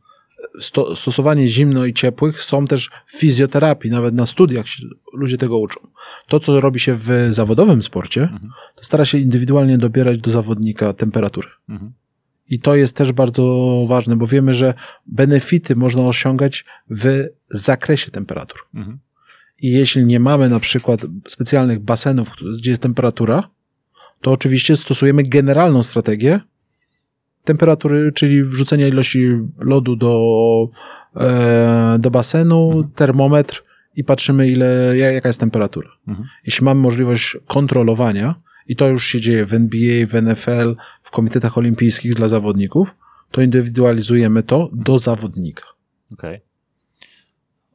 Sto, stosowanie zimno i ciepłych są też w fizjoterapii, nawet na studiach się ludzie tego uczą. To, co robi się w zawodowym sporcie, Mhm. to stara się indywidualnie dobierać do zawodnika temperatury. Mhm. I to jest też bardzo ważne, bo wiemy, że benefity można osiągać w zakresie temperatur. Mhm. I jeśli nie mamy na przykład specjalnych basenów, gdzie jest temperatura, to oczywiście stosujemy generalną strategię temperatury, czyli wrzucenie ilości lodu do, e, do basenu, termometr i patrzymy, ile, ja- jaka jest temperatura. Mhm. Jeśli mamy możliwość kontrolowania, i to już się dzieje w NBA, w NFL, w komitetach olimpijskich dla zawodników, to indywidualizujemy to do zawodnika. Okej.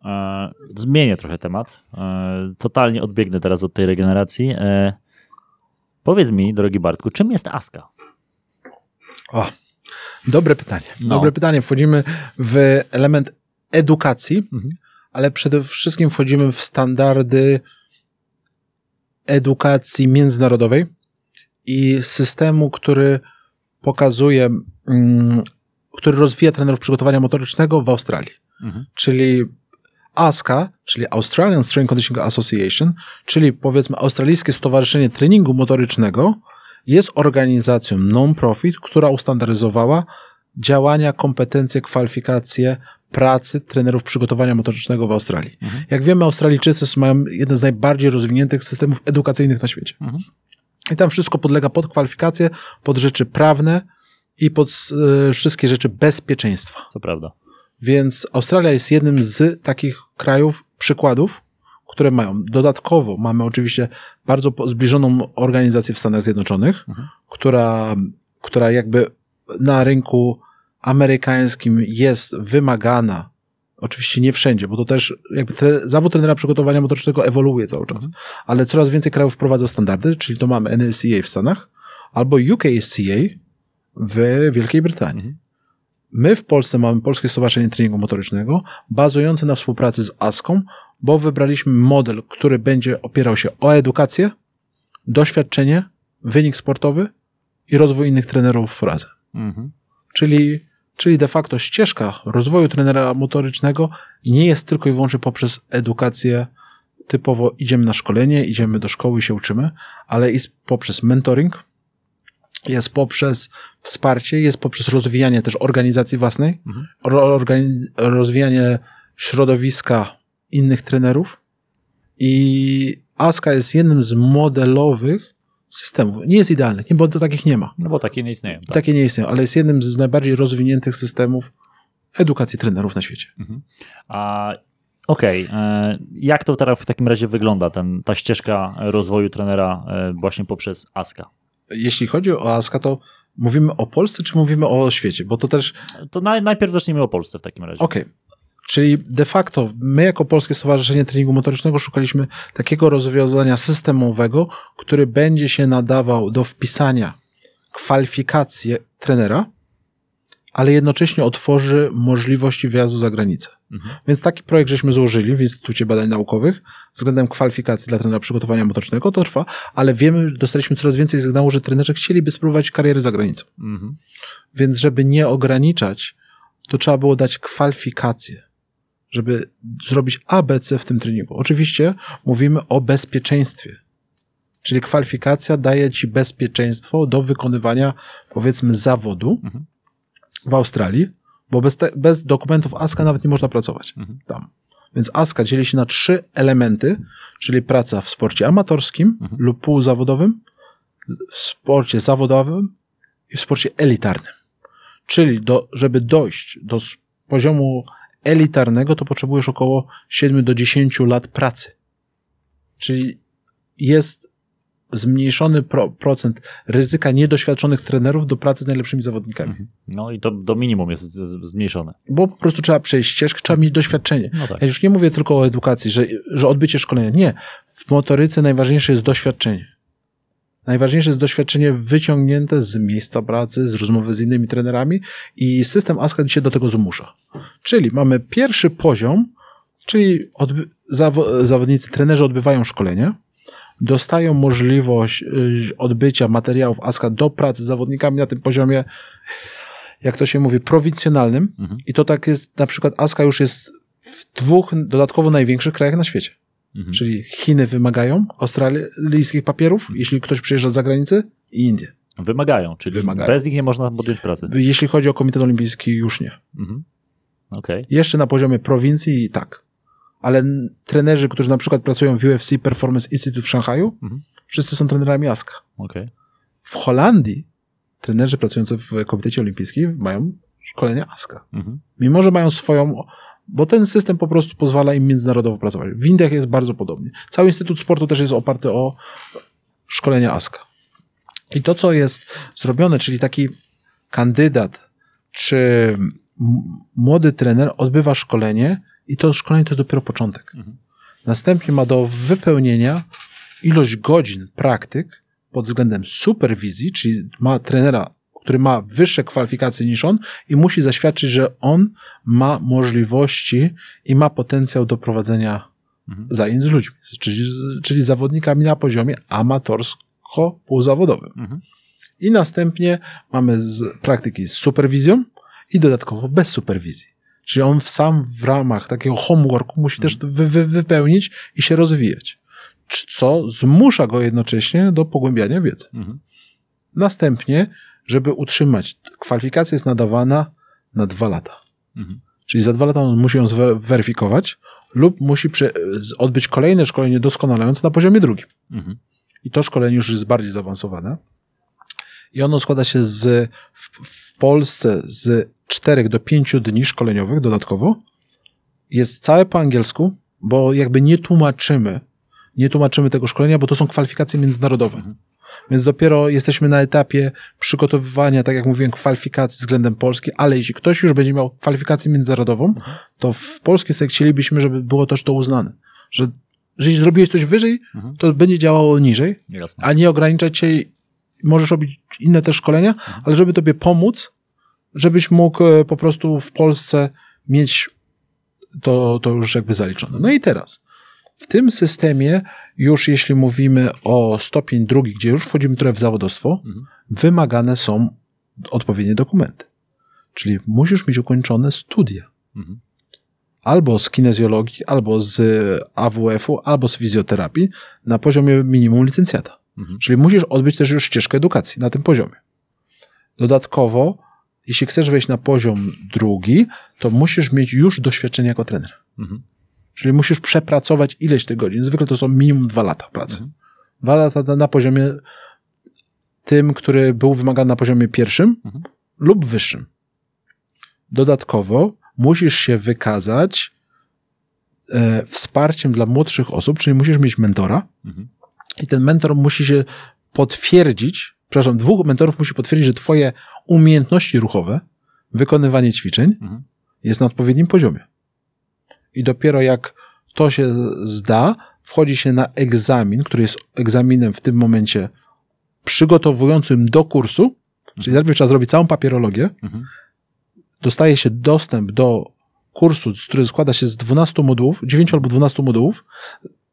E, Zmienię trochę temat. E, Totalnie odbiegnę teraz od tej regeneracji. E, Powiedz mi, drogi Bartku, czym jest ASKA? O, dobre pytanie. No. Dobre pytanie. Wchodzimy w element edukacji, Mhm. ale przede wszystkim wchodzimy w standardy edukacji międzynarodowej i systemu, który pokazuje, mm, który rozwija trenerów przygotowania motorycznego w Australii. Mhm. Czyli ASCA, czyli Australian Strength Conditioning Association, czyli powiedzmy Australijskie Stowarzyszenie Treningu Motorycznego, jest organizacją non-profit, która ustandaryzowała działania, kompetencje, kwalifikacje pracy trenerów przygotowania motorycznego w Australii. Mhm. Jak wiemy, Australijczycy mają jeden z najbardziej rozwiniętych systemów edukacyjnych na świecie. Mhm. I tam wszystko podlega pod kwalifikacje, pod rzeczy prawne i pod e, wszystkie rzeczy bezpieczeństwa. To prawda. Więc Australia jest jednym z takich krajów, przykładów, które mają. Dodatkowo mamy oczywiście bardzo zbliżoną organizację w Stanach Zjednoczonych, Mhm. która, która jakby na rynku amerykańskim jest wymagana. Oczywiście nie wszędzie, bo to też jakby tre, zawód trenera przygotowania motorycznego ewoluuje cały czas, ale coraz więcej krajów wprowadza standardy, czyli to mamy NSCA w Stanach albo UKSCA w Wielkiej Brytanii. Mhm. My w Polsce mamy Polskie Stowarzyszenie Treningu Motorycznego, bazujące na współpracy z ASKą, bo wybraliśmy model, który będzie opierał się o edukację, doświadczenie, wynik sportowy i rozwój innych trenerów razem. Mhm. Czyli, czyli de facto ścieżka rozwoju trenera motorycznego nie jest tylko i wyłącznie poprzez edukację typowo idziemy na szkolenie, idziemy do szkoły i się uczymy, ale jest poprzez mentoring, jest poprzez wsparcie, jest poprzez rozwijanie też organizacji własnej, Mhm. organi- rozwijanie środowiska innych trenerów i ASKA jest jednym z modelowych systemów. Nie jest idealny, bo takich nie ma. No bo takie nie istnieją. Tak. Takie nie istnieją, ale jest jednym z najbardziej rozwiniętych systemów edukacji trenerów na świecie. A okej, e, jak to teraz w takim razie wygląda, ten, ta ścieżka rozwoju trenera e, właśnie poprzez ASKA? Jeśli chodzi o ASKA, to mówimy o Polsce, czy mówimy o świecie? Bo to też, To naj, najpierw zacznijmy o Polsce w takim razie. okej. Czyli de facto my jako Polskie Stowarzyszenie Treningu Motorycznego szukaliśmy takiego rozwiązania systemowego, który będzie się nadawał do wpisania kwalifikacji trenera, ale jednocześnie otworzy możliwości wyjazdu za granicę. Mhm. Więc taki projekt żeśmy złożyli w Instytucie Badań Naukowych względem kwalifikacji dla trenera przygotowania motorycznego. To trwa, ale wiemy, dostaliśmy coraz więcej sygnału, że trenerzy chcieliby spróbować kariery za granicą. Mhm. Więc żeby nie ograniczać, to trzeba było dać kwalifikacje, żeby zrobić ABC w tym treningu. Oczywiście mówimy o bezpieczeństwie. Czyli kwalifikacja daje ci bezpieczeństwo do wykonywania, powiedzmy, zawodu Mhm. W Australii, bo bez, te, bez dokumentów ASKA nawet nie można pracować Mhm. tam. Więc ASKA dzieli się na trzy elementy, czyli praca w sporcie amatorskim Mhm. lub półzawodowym, w sporcie zawodowym i w sporcie elitarnym. Czyli do, żeby dojść do poziomu elitarnego, to potrzebujesz około 7 do 10 lat pracy. Czyli jest zmniejszony pro, procent ryzyka niedoświadczonych trenerów do pracy z najlepszymi zawodnikami. No i to do minimum jest zmniejszone. Bo po prostu trzeba przejść ścieżkę, trzeba mieć doświadczenie. No tak. Ja już nie mówię tylko o edukacji, że, że odbycie szkolenia. Nie. W motoryce najważniejsze jest doświadczenie. Najważniejsze jest doświadczenie wyciągnięte z miejsca pracy, z rozmowy z innymi trenerami i system ASCA się do tego zmusza. Czyli mamy pierwszy poziom, czyli zawo- zawodnicy, trenerzy odbywają szkolenia, dostają możliwość y, odbycia materiałów ASCA do pracy z zawodnikami na tym poziomie, jak to się mówi, prowincjonalnym. Mhm. I to tak jest, na przykład ASCA już jest w dwóch dodatkowo największych krajach na świecie. Mhm. Czyli Chiny wymagają australijskich papierów, jeśli ktoś przyjeżdża z zagranicy, i Indie. Wymagają, czyli Wymagają. bez nich nie można podjąć pracy. Jeśli chodzi o Komitet Olimpijski, już nie. Mhm. Okej. Jeszcze na poziomie prowincji tak. Ale trenerzy, którzy na przykład pracują w UFC Performance Institute w Szanghaju, Mhm. wszyscy są trenerami ASCA. okej. W Holandii trenerzy pracujący w Komitecie Olimpijskim mają szkolenia ASKA. Mhm. Mimo, że mają swoją, bo ten system po prostu pozwala im międzynarodowo pracować. W Indiach jest bardzo podobnie. Cały Instytut Sportu też jest oparty o szkolenia ASKA. I to, co jest zrobione, czyli taki kandydat czy młody trener odbywa szkolenie i to szkolenie to jest dopiero początek. Mhm. Następnie ma do wypełnienia ilość godzin praktyk pod względem superwizji, czyli ma trenera, który ma wyższe kwalifikacje niż on i musi zaświadczyć, że on ma możliwości i ma potencjał do prowadzenia Mhm. zajęć z ludźmi, czyli, czyli zawodnikami na poziomie amatorsko-półzawodowym. Mhm. I następnie mamy z praktyki z superwizją i dodatkowo bez superwizji. Czyli on sam w ramach takiego homeworku musi też to wy, wy, wypełnić i się rozwijać. Co zmusza go jednocześnie do pogłębiania wiedzy. Mhm. Następnie, Żeby utrzymać, kwalifikacja jest nadawana na dwa lata. Mhm. Czyli za dwa lata on musi ją zweryfikować lub musi odbyć kolejne szkolenie doskonalające na poziomie drugim. Mhm. I to szkolenie już jest bardziej zaawansowane. I ono składa się z, w, w Polsce z 4 do 5 dni szkoleniowych dodatkowo. Jest całe po angielsku, bo jakby nie tłumaczymy, nie tłumaczymy tego szkolenia, bo to są kwalifikacje międzynarodowe. Mhm. Więc dopiero jesteśmy na etapie przygotowywania, tak jak mówiłem, kwalifikacji względem Polski, ale jeśli ktoś już będzie miał kwalifikację międzynarodową, to w polskiej sekcji chcielibyśmy, żeby było też to uznane. Że jeżeli zrobiłeś coś wyżej, Mhm. to będzie działało niżej, Jasne. a nie ograniczać się. Możesz robić inne też szkolenia, ale żeby tobie pomóc, żebyś mógł e, po prostu w Polsce mieć to, to już jakby zaliczone. No i teraz, w tym systemie, już jeśli mówimy o stopień drugi, gdzie już wchodzimy trochę w zawodowstwo, Mhm. wymagane są odpowiednie dokumenty. Czyli musisz mieć ukończone studia. Mhm. Albo z kinezjologii, albo z AWF-u, albo z fizjoterapii na poziomie minimum licencjata. Mhm. Czyli musisz odbyć też już ścieżkę edukacji na tym poziomie. Dodatkowo, jeśli chcesz wejść na poziom drugi, to musisz mieć już doświadczenie jako trener. Mhm. Czyli musisz przepracować ileś tych godzin. Zwykle to są minimum dwa lata pracy. Mhm. Dwa lata na- na poziomie tym, który był wymagany na poziomie pierwszym Mhm. lub wyższym. Dodatkowo musisz się wykazać e, wsparciem dla młodszych osób, czyli musisz mieć mentora Mhm. I ten mentor musi się potwierdzić, przepraszam, dwóch mentorów musi potwierdzić, że twoje umiejętności ruchowe, wykonywanie ćwiczeń Mhm. jest na odpowiednim poziomie. I dopiero jak to się zda, wchodzi się na egzamin, który jest egzaminem w tym momencie przygotowującym do kursu, czyli najpierw trzeba zrobić całą papierologię, Mhm. dostaje się dostęp do kursu, który składa się z 12 modułów, 9 albo 12 modułów,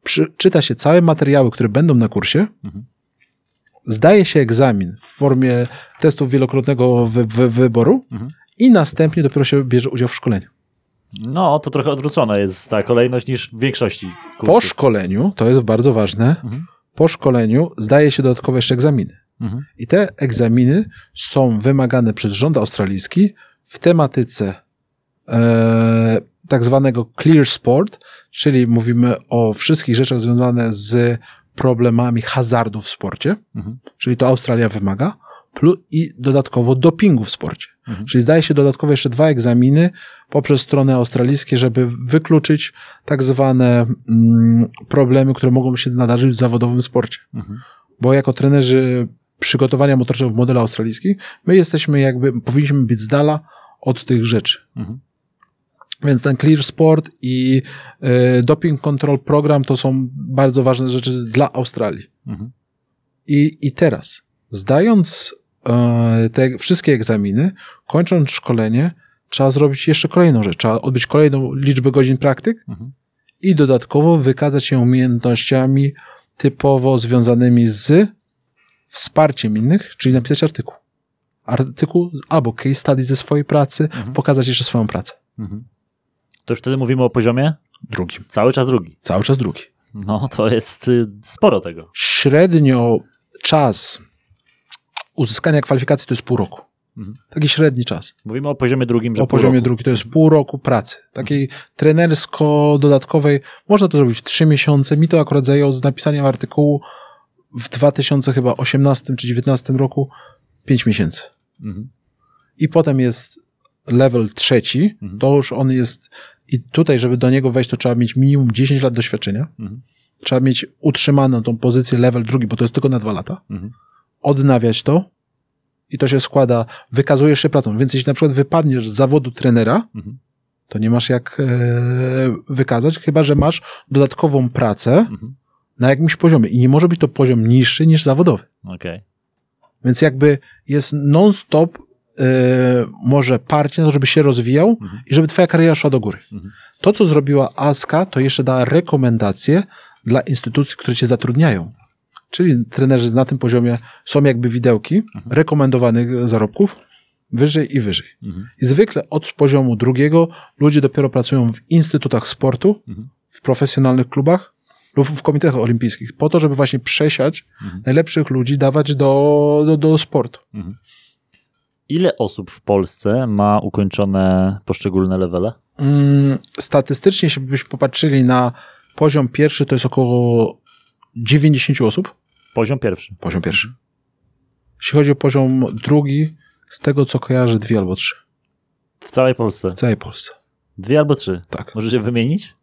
przy, czyta się całe materiały, które będą na kursie, Mhm. zdaje się egzamin w formie testów wielokrotnego wy, wy, wyboru Mhm. i następnie dopiero się bierze udział w szkoleniu. No, to trochę odwrócona jest ta kolejność niż w większości Po kursów. szkoleniu, to jest bardzo ważne, Mhm. po szkoleniu zdaje się dodatkowo jeszcze egzaminy. Mhm. I te egzaminy są wymagane przez rząd australijski w tematyce e, tak zwanego clear sport, czyli mówimy o wszystkich rzeczach związanych z problemami hazardu w sporcie, Mhm. czyli to Australia wymaga, plus i dodatkowo dopingu w sporcie. Mhm. Czyli zdaje się dodatkowo jeszcze dwa egzaminy poprzez strony australijskie, żeby wykluczyć tak zwane mm, problemy, które mogą się nadarzyć w zawodowym sporcie Mhm. bo jako trenerzy przygotowania motorycznego w modelu australijskim, my jesteśmy jakby, powinniśmy być z dala od tych rzeczy. Mhm. Więc ten Clear Sport i y, Doping Control Program to są bardzo ważne rzeczy dla Australii. Mhm. I, i teraz, zdając e, te wszystkie egzaminy, kończąc szkolenie, trzeba zrobić jeszcze kolejną rzecz. Trzeba odbyć kolejną liczbę godzin praktyk Mhm. i dodatkowo wykazać się umiejętnościami typowo związanymi z wsparciem innych, czyli napisać artykuł. Artykuł albo case study ze swojej pracy, Mhm. pokazać jeszcze swoją pracę. Mhm. To już wtedy mówimy o poziomie Drugim. cały czas drugi. Cały czas drugi. No, to jest y, sporo tego. Średnio czas uzyskania kwalifikacji to jest pół roku. Mhm. Taki średni czas. Mówimy o poziomie drugim, że o poziomie roku. drugi to jest pół roku pracy. Takiej trenersko-dodatkowej. Można to zrobić w trzy miesiące. Mi to akurat zajęło z napisaniem artykułu w 2018 czy 2019 roku 5 miesięcy. Mhm. I potem jest level trzeci, Mhm. to już on jest, i tutaj, żeby do niego wejść, to trzeba mieć minimum 10 lat doświadczenia. Mhm. Trzeba mieć utrzymaną tą pozycję level drugi, bo to jest tylko na dwa lata. Mhm. Odnawiać to i to się składa, wykazujesz się pracą. Więc jeśli na przykład wypadniesz z zawodu trenera, Mhm. to nie masz jak e, wykazać, chyba że masz dodatkową pracę Mhm. na jakimś poziomie. I nie może być to poziom niższy niż zawodowy. Okej. Więc jakby jest non-stop e, może parcie na to, żeby się rozwijał Mhm. i żeby twoja kariera szła do góry. Mhm. To, co zrobiła ASKA, to jeszcze dała rekomendacje dla instytucji, które cię zatrudniają. Czyli trenerzy na tym poziomie są jakby widełki Mhm. rekomendowanych zarobków wyżej i wyżej. Mhm. I zwykle od poziomu drugiego ludzie dopiero pracują w instytutach sportu, Mhm. w profesjonalnych klubach lub w komitetach olimpijskich, po to, żeby właśnie przesiać Mhm. najlepszych ludzi, dawać do, do, do sportu. Mhm. Ile osób w Polsce ma ukończone poszczególne levele? Mm, statystycznie, jeśli byśmy popatrzyli na poziom pierwszy, to jest około 90 osób. Poziom pierwszy. Poziom pierwszy. Jeśli chodzi o poziom drugi, z tego co kojarzę, dwie albo trzy. W całej Polsce. W całej Polsce. Dwie albo trzy. Tak. Możesz je wymienić?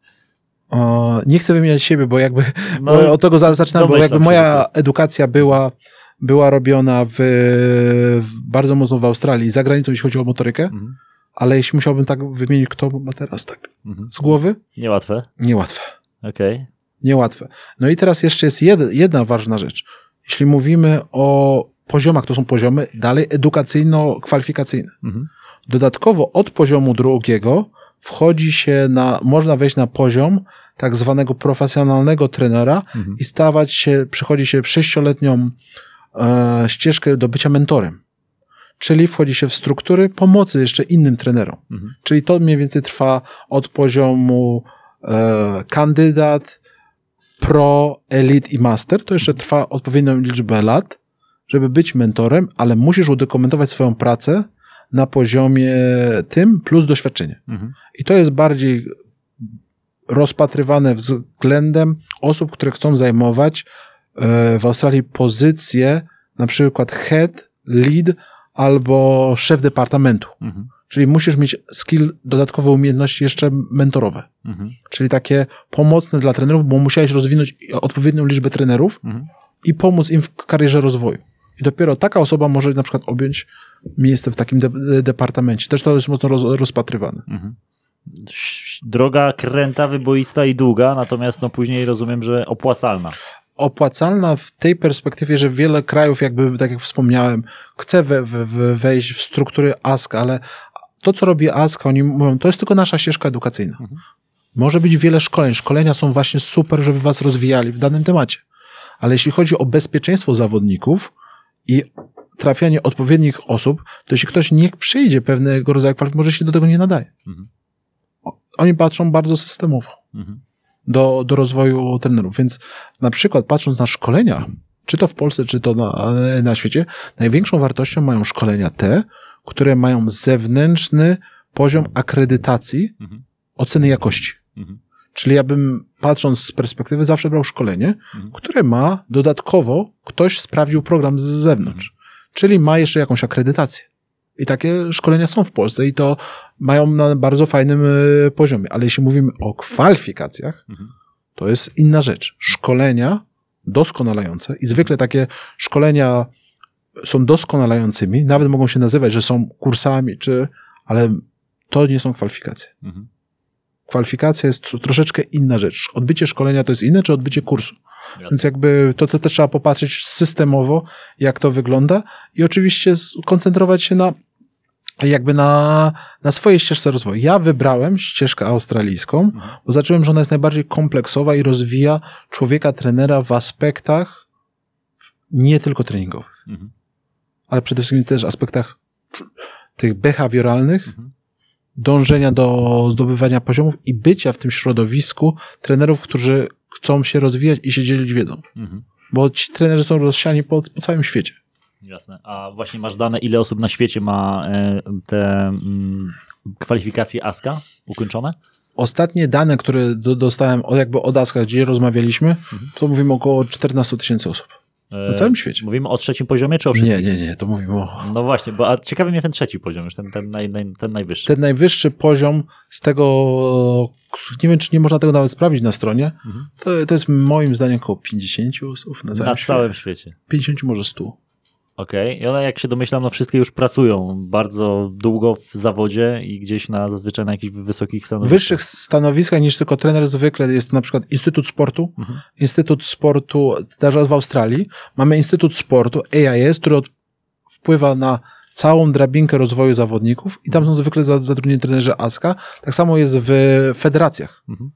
O, nie chcę wymieniać siebie, bo jakby No, bo od tego za- zaczynam, bo jakby moja tylko. edukacja była, była robiona w, w bardzo mocno w Australii, za granicą, jeśli chodzi o motorykę, Mhm. ale jeśli musiałbym tak wymienić, kto ma teraz tak Mhm. z głowy, Niełatwe. niełatwe. Okej. Niełatwe. No i teraz jeszcze jest jed, jedna ważna rzecz. Jeśli mówimy o poziomach, to są poziomy dalej edukacyjno-kwalifikacyjne. Mhm. Dodatkowo od poziomu drugiego wchodzi się na, można wejść na poziom tak zwanego profesjonalnego trenera Mhm. i stawać się, przychodzi się sześcioletnią ścieżkę do bycia mentorem. Czyli wchodzi się w struktury pomocy jeszcze innym trenerom. Mhm. Czyli to mniej więcej trwa od poziomu e, kandydat, pro, elite i master. To jeszcze trwa odpowiednią liczbę lat, żeby być mentorem, ale musisz udokumentować swoją pracę na poziomie tym plus doświadczenie. Mhm. I to jest bardziej rozpatrywane względem osób, które chcą zajmować e, w Australii pozycję na przykład head, lead albo szef departamentu. Mhm. Czyli musisz mieć skill, dodatkowe umiejętności jeszcze mentorowe. Mhm. Czyli takie pomocne dla trenerów, bo musiałeś rozwinąć odpowiednią liczbę trenerów Mhm. i pomóc im w karierze rozwoju. I dopiero taka osoba może na przykład objąć miejsce w takim de- departamencie. Też to jest mocno roz, rozpatrywane. Mhm. Droga kręta, wyboista i długa, natomiast no później rozumiem, że opłacalna. Opłacalna w tej perspektywie, że wiele krajów, jakby, tak jak wspomniałem, chce we, we, we wejść w struktury ASK, ale to, co robi ASK, oni mówią, to jest tylko nasza ścieżka edukacyjna. Mhm. Może być wiele szkoleń. Szkolenia są właśnie super, żeby was rozwijali w danym temacie. Ale jeśli chodzi o bezpieczeństwo zawodników i trafianie odpowiednich osób, to jeśli ktoś nie przyjdzie pewnego rodzaju kwalifikacji, może się do tego nie nadaje. Mhm. Oni patrzą bardzo systemowo Mhm. Do, do rozwoju trenerów. Więc na przykład patrząc na szkolenia, czy to w Polsce, czy to na, na świecie, największą wartością mają szkolenia te, które mają zewnętrzny poziom akredytacji Mhm. oceny jakości. Mhm. Czyli ja bym, patrząc z perspektywy, zawsze brał szkolenie, Mhm. które ma dodatkowo, ktoś sprawdził program z zewnątrz. Czyli ma jeszcze jakąś akredytację. I takie szkolenia są w Polsce i to mają na bardzo fajnym y, poziomie. Ale jeśli mówimy o kwalifikacjach, Mhm. to jest inna rzecz. Szkolenia doskonalające i zwykle takie szkolenia są doskonalającymi, nawet mogą się nazywać, że są kursami, czy, ale to nie są kwalifikacje. Mhm. Kwalifikacja jest tro- troszeczkę inna rzecz. Odbycie szkolenia to jest inne, czy odbycie kursu. Jasne. Więc jakby to, to też trzeba popatrzeć systemowo, jak to wygląda i oczywiście skoncentrować się na jakby na, na swojej ścieżce rozwoju. Ja wybrałem ścieżkę australijską, bo zacząłem, że ona jest najbardziej kompleksowa i rozwija człowieka, trenera w aspektach nie tylko treningowych, Mhm. ale przede wszystkim też aspektach tych behawioralnych, Mhm. dążenia do zdobywania poziomów i bycia w tym środowisku trenerów, którzy chcą się rozwijać i się dzielić wiedzą. Mhm. Bo ci trenerzy są rozsiani po, po całym świecie. Jasne. A właśnie masz dane, ile osób na świecie ma e, te mm, kwalifikacje ASKA ukończone? Ostatnie dane, które do, dostałem od, jakby od ASKA, gdzie rozmawialiśmy, to mówimy około 14 tysięcy osób. E, Na całym świecie. Mówimy o trzecim poziomie, czy o wszystkich? Nie, nie, nie, to mówimy o... No właśnie, bo a ciekawy mnie ten trzeci poziom, już ten, ten, naj, ten najwyższy. Ten najwyższy poziom z tego, nie wiem, czy nie można tego nawet sprawdzić na stronie, Mhm. to, to jest moim zdaniem około 50 osób na całym Na świecie. całym świecie. 50 może 100. Okej, i one jak się domyślam, no wszystkie już pracują bardzo długo w zawodzie i gdzieś na zazwyczaj na jakichś wysokich stanowiskach. wyższych stanowiskach niż tylko trener zwykle jest to na przykład Instytut Sportu, Mhm. Instytut Sportu, też w Australii, mamy Instytut Sportu, AIS, który wpływa na całą drabinkę rozwoju zawodników i tam są zwykle za- zatrudnieni trenerzy ASKA. Tak samo jest w federacjach. Mhm.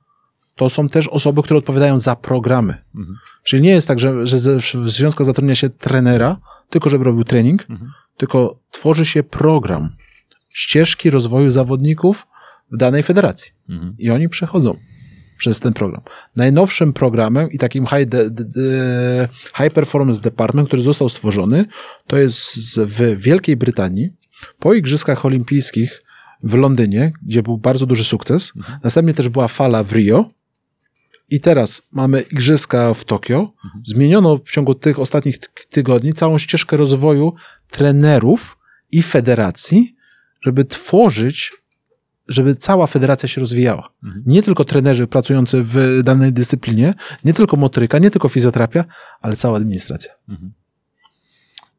To są też osoby, które odpowiadają za programy. Mhm. Czyli nie jest tak, że, że ze- w związkach zatrudnia się trenera, tylko żeby robił trening, Mhm. tylko tworzy się program ścieżki rozwoju zawodników w danej federacji. Mhm. I oni przechodzą przez ten program. Najnowszym programem i takim high, de, de, de, high Performance Department, który został stworzony, to jest w Wielkiej Brytanii po Igrzyskach Olimpijskich w Londynie, gdzie był bardzo duży sukces. Następnie też była fala w Rio. I teraz mamy Igrzyska w Tokio. Zmieniono w ciągu tych ostatnich ty- tygodni całą ścieżkę rozwoju trenerów i federacji, żeby tworzyć, żeby cała federacja się rozwijała. Mhm. Nie tylko trenerzy pracujący w danej dyscyplinie, nie tylko motoryka, nie tylko fizjoterapia, ale cała administracja.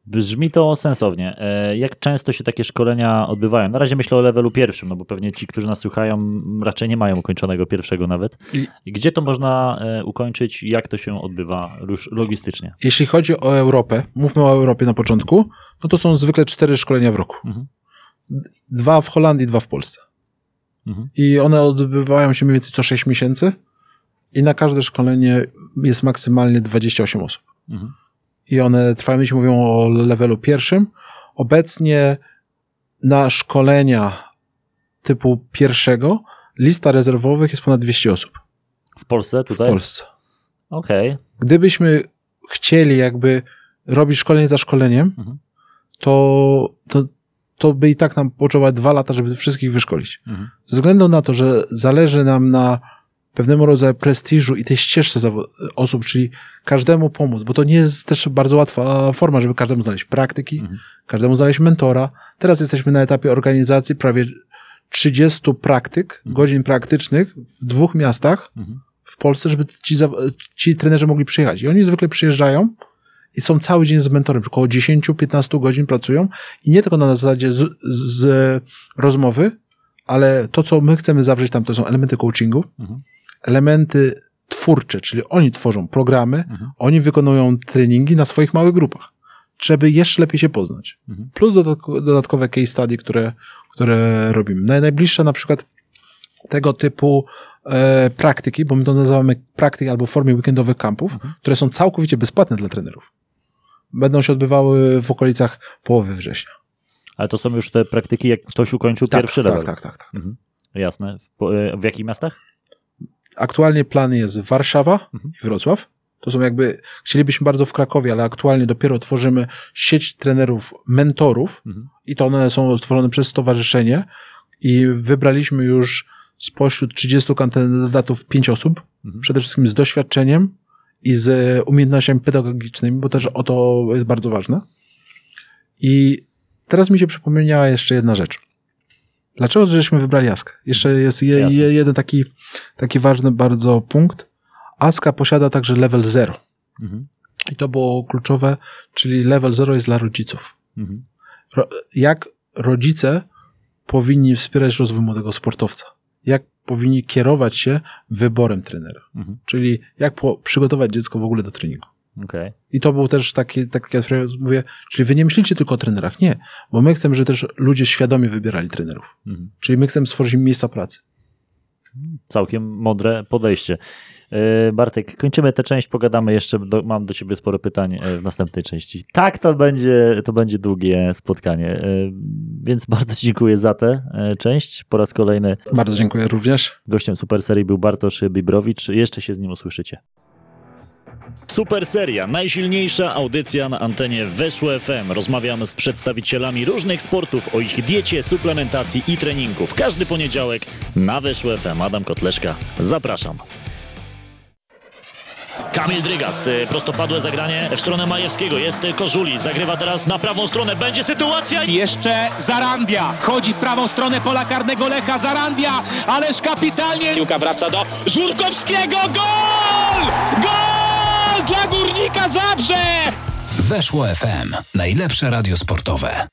Brzmi to sensownie. E, Jak często się takie szkolenia odbywają? Na razie myślę o levelu pierwszym, no bo pewnie ci, którzy nas słuchają, raczej nie mają ukończonego pierwszego nawet. Gdzie to można e, ukończyć? Jak to się odbywa już logistycznie? Jeśli chodzi o Europę, mówmy o Europie na początku, no to są zwykle cztery szkolenia w roku. Mhm. Dwa w Holandii, dwa w Polsce. Mhm. I one odbywają się mniej więcej co 6 miesięcy i na każde szkolenie jest maksymalnie 28 osób. Mhm. I one trwają, jeśli mówią o levelu pierwszym. Obecnie na szkolenia typu pierwszego lista rezerwowych jest ponad 200 osób W Polsce w tutaj? Polsce. Okej. Gdybyśmy chcieli jakby robić szkolenie za szkoleniem, Mhm. to, to, to by i tak nam potrzeba dwa lata, żeby wszystkich wyszkolić. Mhm. Ze względu na to, że zależy nam na pewnego rodzaju prestiżu i tej ścieżce osób, czyli każdemu pomóc, bo to nie jest też bardzo łatwa forma, żeby każdemu znaleźć praktyki, Mhm. każdemu znaleźć mentora. Teraz jesteśmy na etapie organizacji prawie 30 praktyk, godzin praktycznych w dwóch miastach Mhm. w Polsce, żeby ci, ci trenerzy mogli przyjechać. I oni zwykle przyjeżdżają i są cały dzień z mentorem, około 10-15 godzin pracują i nie tylko na zasadzie z, z rozmowy, ale to, co my chcemy zawrzeć tam, to są elementy coachingu, Mhm. elementy twórcze, czyli oni tworzą programy, Mhm. oni wykonują treningi na swoich małych grupach, żeby jeszcze lepiej się poznać. Mhm. Plus dodatko- dodatkowe case study, które, które robimy. Naj- Najbliższe na przykład tego typu e, praktyki, bo my to nazywamy praktyki albo w formie weekendowych kampów, Mhm. które są całkowicie bezpłatne dla trenerów. Będą się odbywały w okolicach połowy września. Ale to są już te praktyki, jak ktoś ukończył Tak, pierwszy tak, level. tak, tak, tak. Mhm. Jasne. W, e, w jakich miastach? Aktualnie plan jest Warszawa Mhm. i Wrocław. To są jakby, chcielibyśmy bardzo w Krakowie, ale aktualnie dopiero tworzymy sieć trenerów, mentorów Mhm. i to one są stworzone przez stowarzyszenie i wybraliśmy już spośród 30 kandydatów 5 osób, Mhm. przede wszystkim z doświadczeniem i z umiejętnościami pedagogicznymi, bo też o to jest bardzo ważne. I teraz mi się przypomniała jeszcze jedna rzecz. Dlaczego żeśmy wybrali Askę? Jeszcze jest je, je, jeden taki, taki ważny bardzo punkt. Aska posiada także level 0. Mhm. I to było kluczowe, czyli level 0 jest dla rodziców. Mhm. Ro, jak rodzice powinni wspierać rozwój młodego sportowca? Jak powinni kierować się wyborem trenera? Mhm. Czyli jak po, przygotować dziecko w ogóle do treningu? Okej. I to był też taki, taki jak mówię, czyli wy nie myślicie tylko o trenerach, nie, bo my chcemy, żeby też ludzie świadomie wybierali trenerów. Mhm. Czyli my chcemy stworzyć miejsca pracy. Całkiem mądre podejście. E, Bartek, kończymy tę część, pogadamy jeszcze, do, mam do ciebie sporo pytań e, w następnej części. Tak, to będzie, to będzie długie spotkanie, e, więc bardzo dziękuję za tę część. Po raz kolejny Bardzo dziękuję również. gościem Super Serii był Bartosz Bibrowicz. Jeszcze się z nim usłyszycie. Super Seria, najsilniejsza audycja na antenie Weszło FM. Rozmawiamy z przedstawicielami różnych sportów o ich diecie, suplementacji i treningu. W każdy poniedziałek na Weszło FM. Adam Kotleszka, zapraszam. Kamil Drygas, y, prostopadłe zagranie w stronę Majewskiego. Jest Kożuli, zagrywa teraz na prawą stronę. Będzie sytuacja. i- Jeszcze Zarandia. Chodzi w prawą stronę pola karnego Lecha Zarandia. Ależ kapitalnie. Piłka wraca do Żurkowskiego. Gol! Gol dla Górnika Zabrze! Weszło FM. Najlepsze radio sportowe.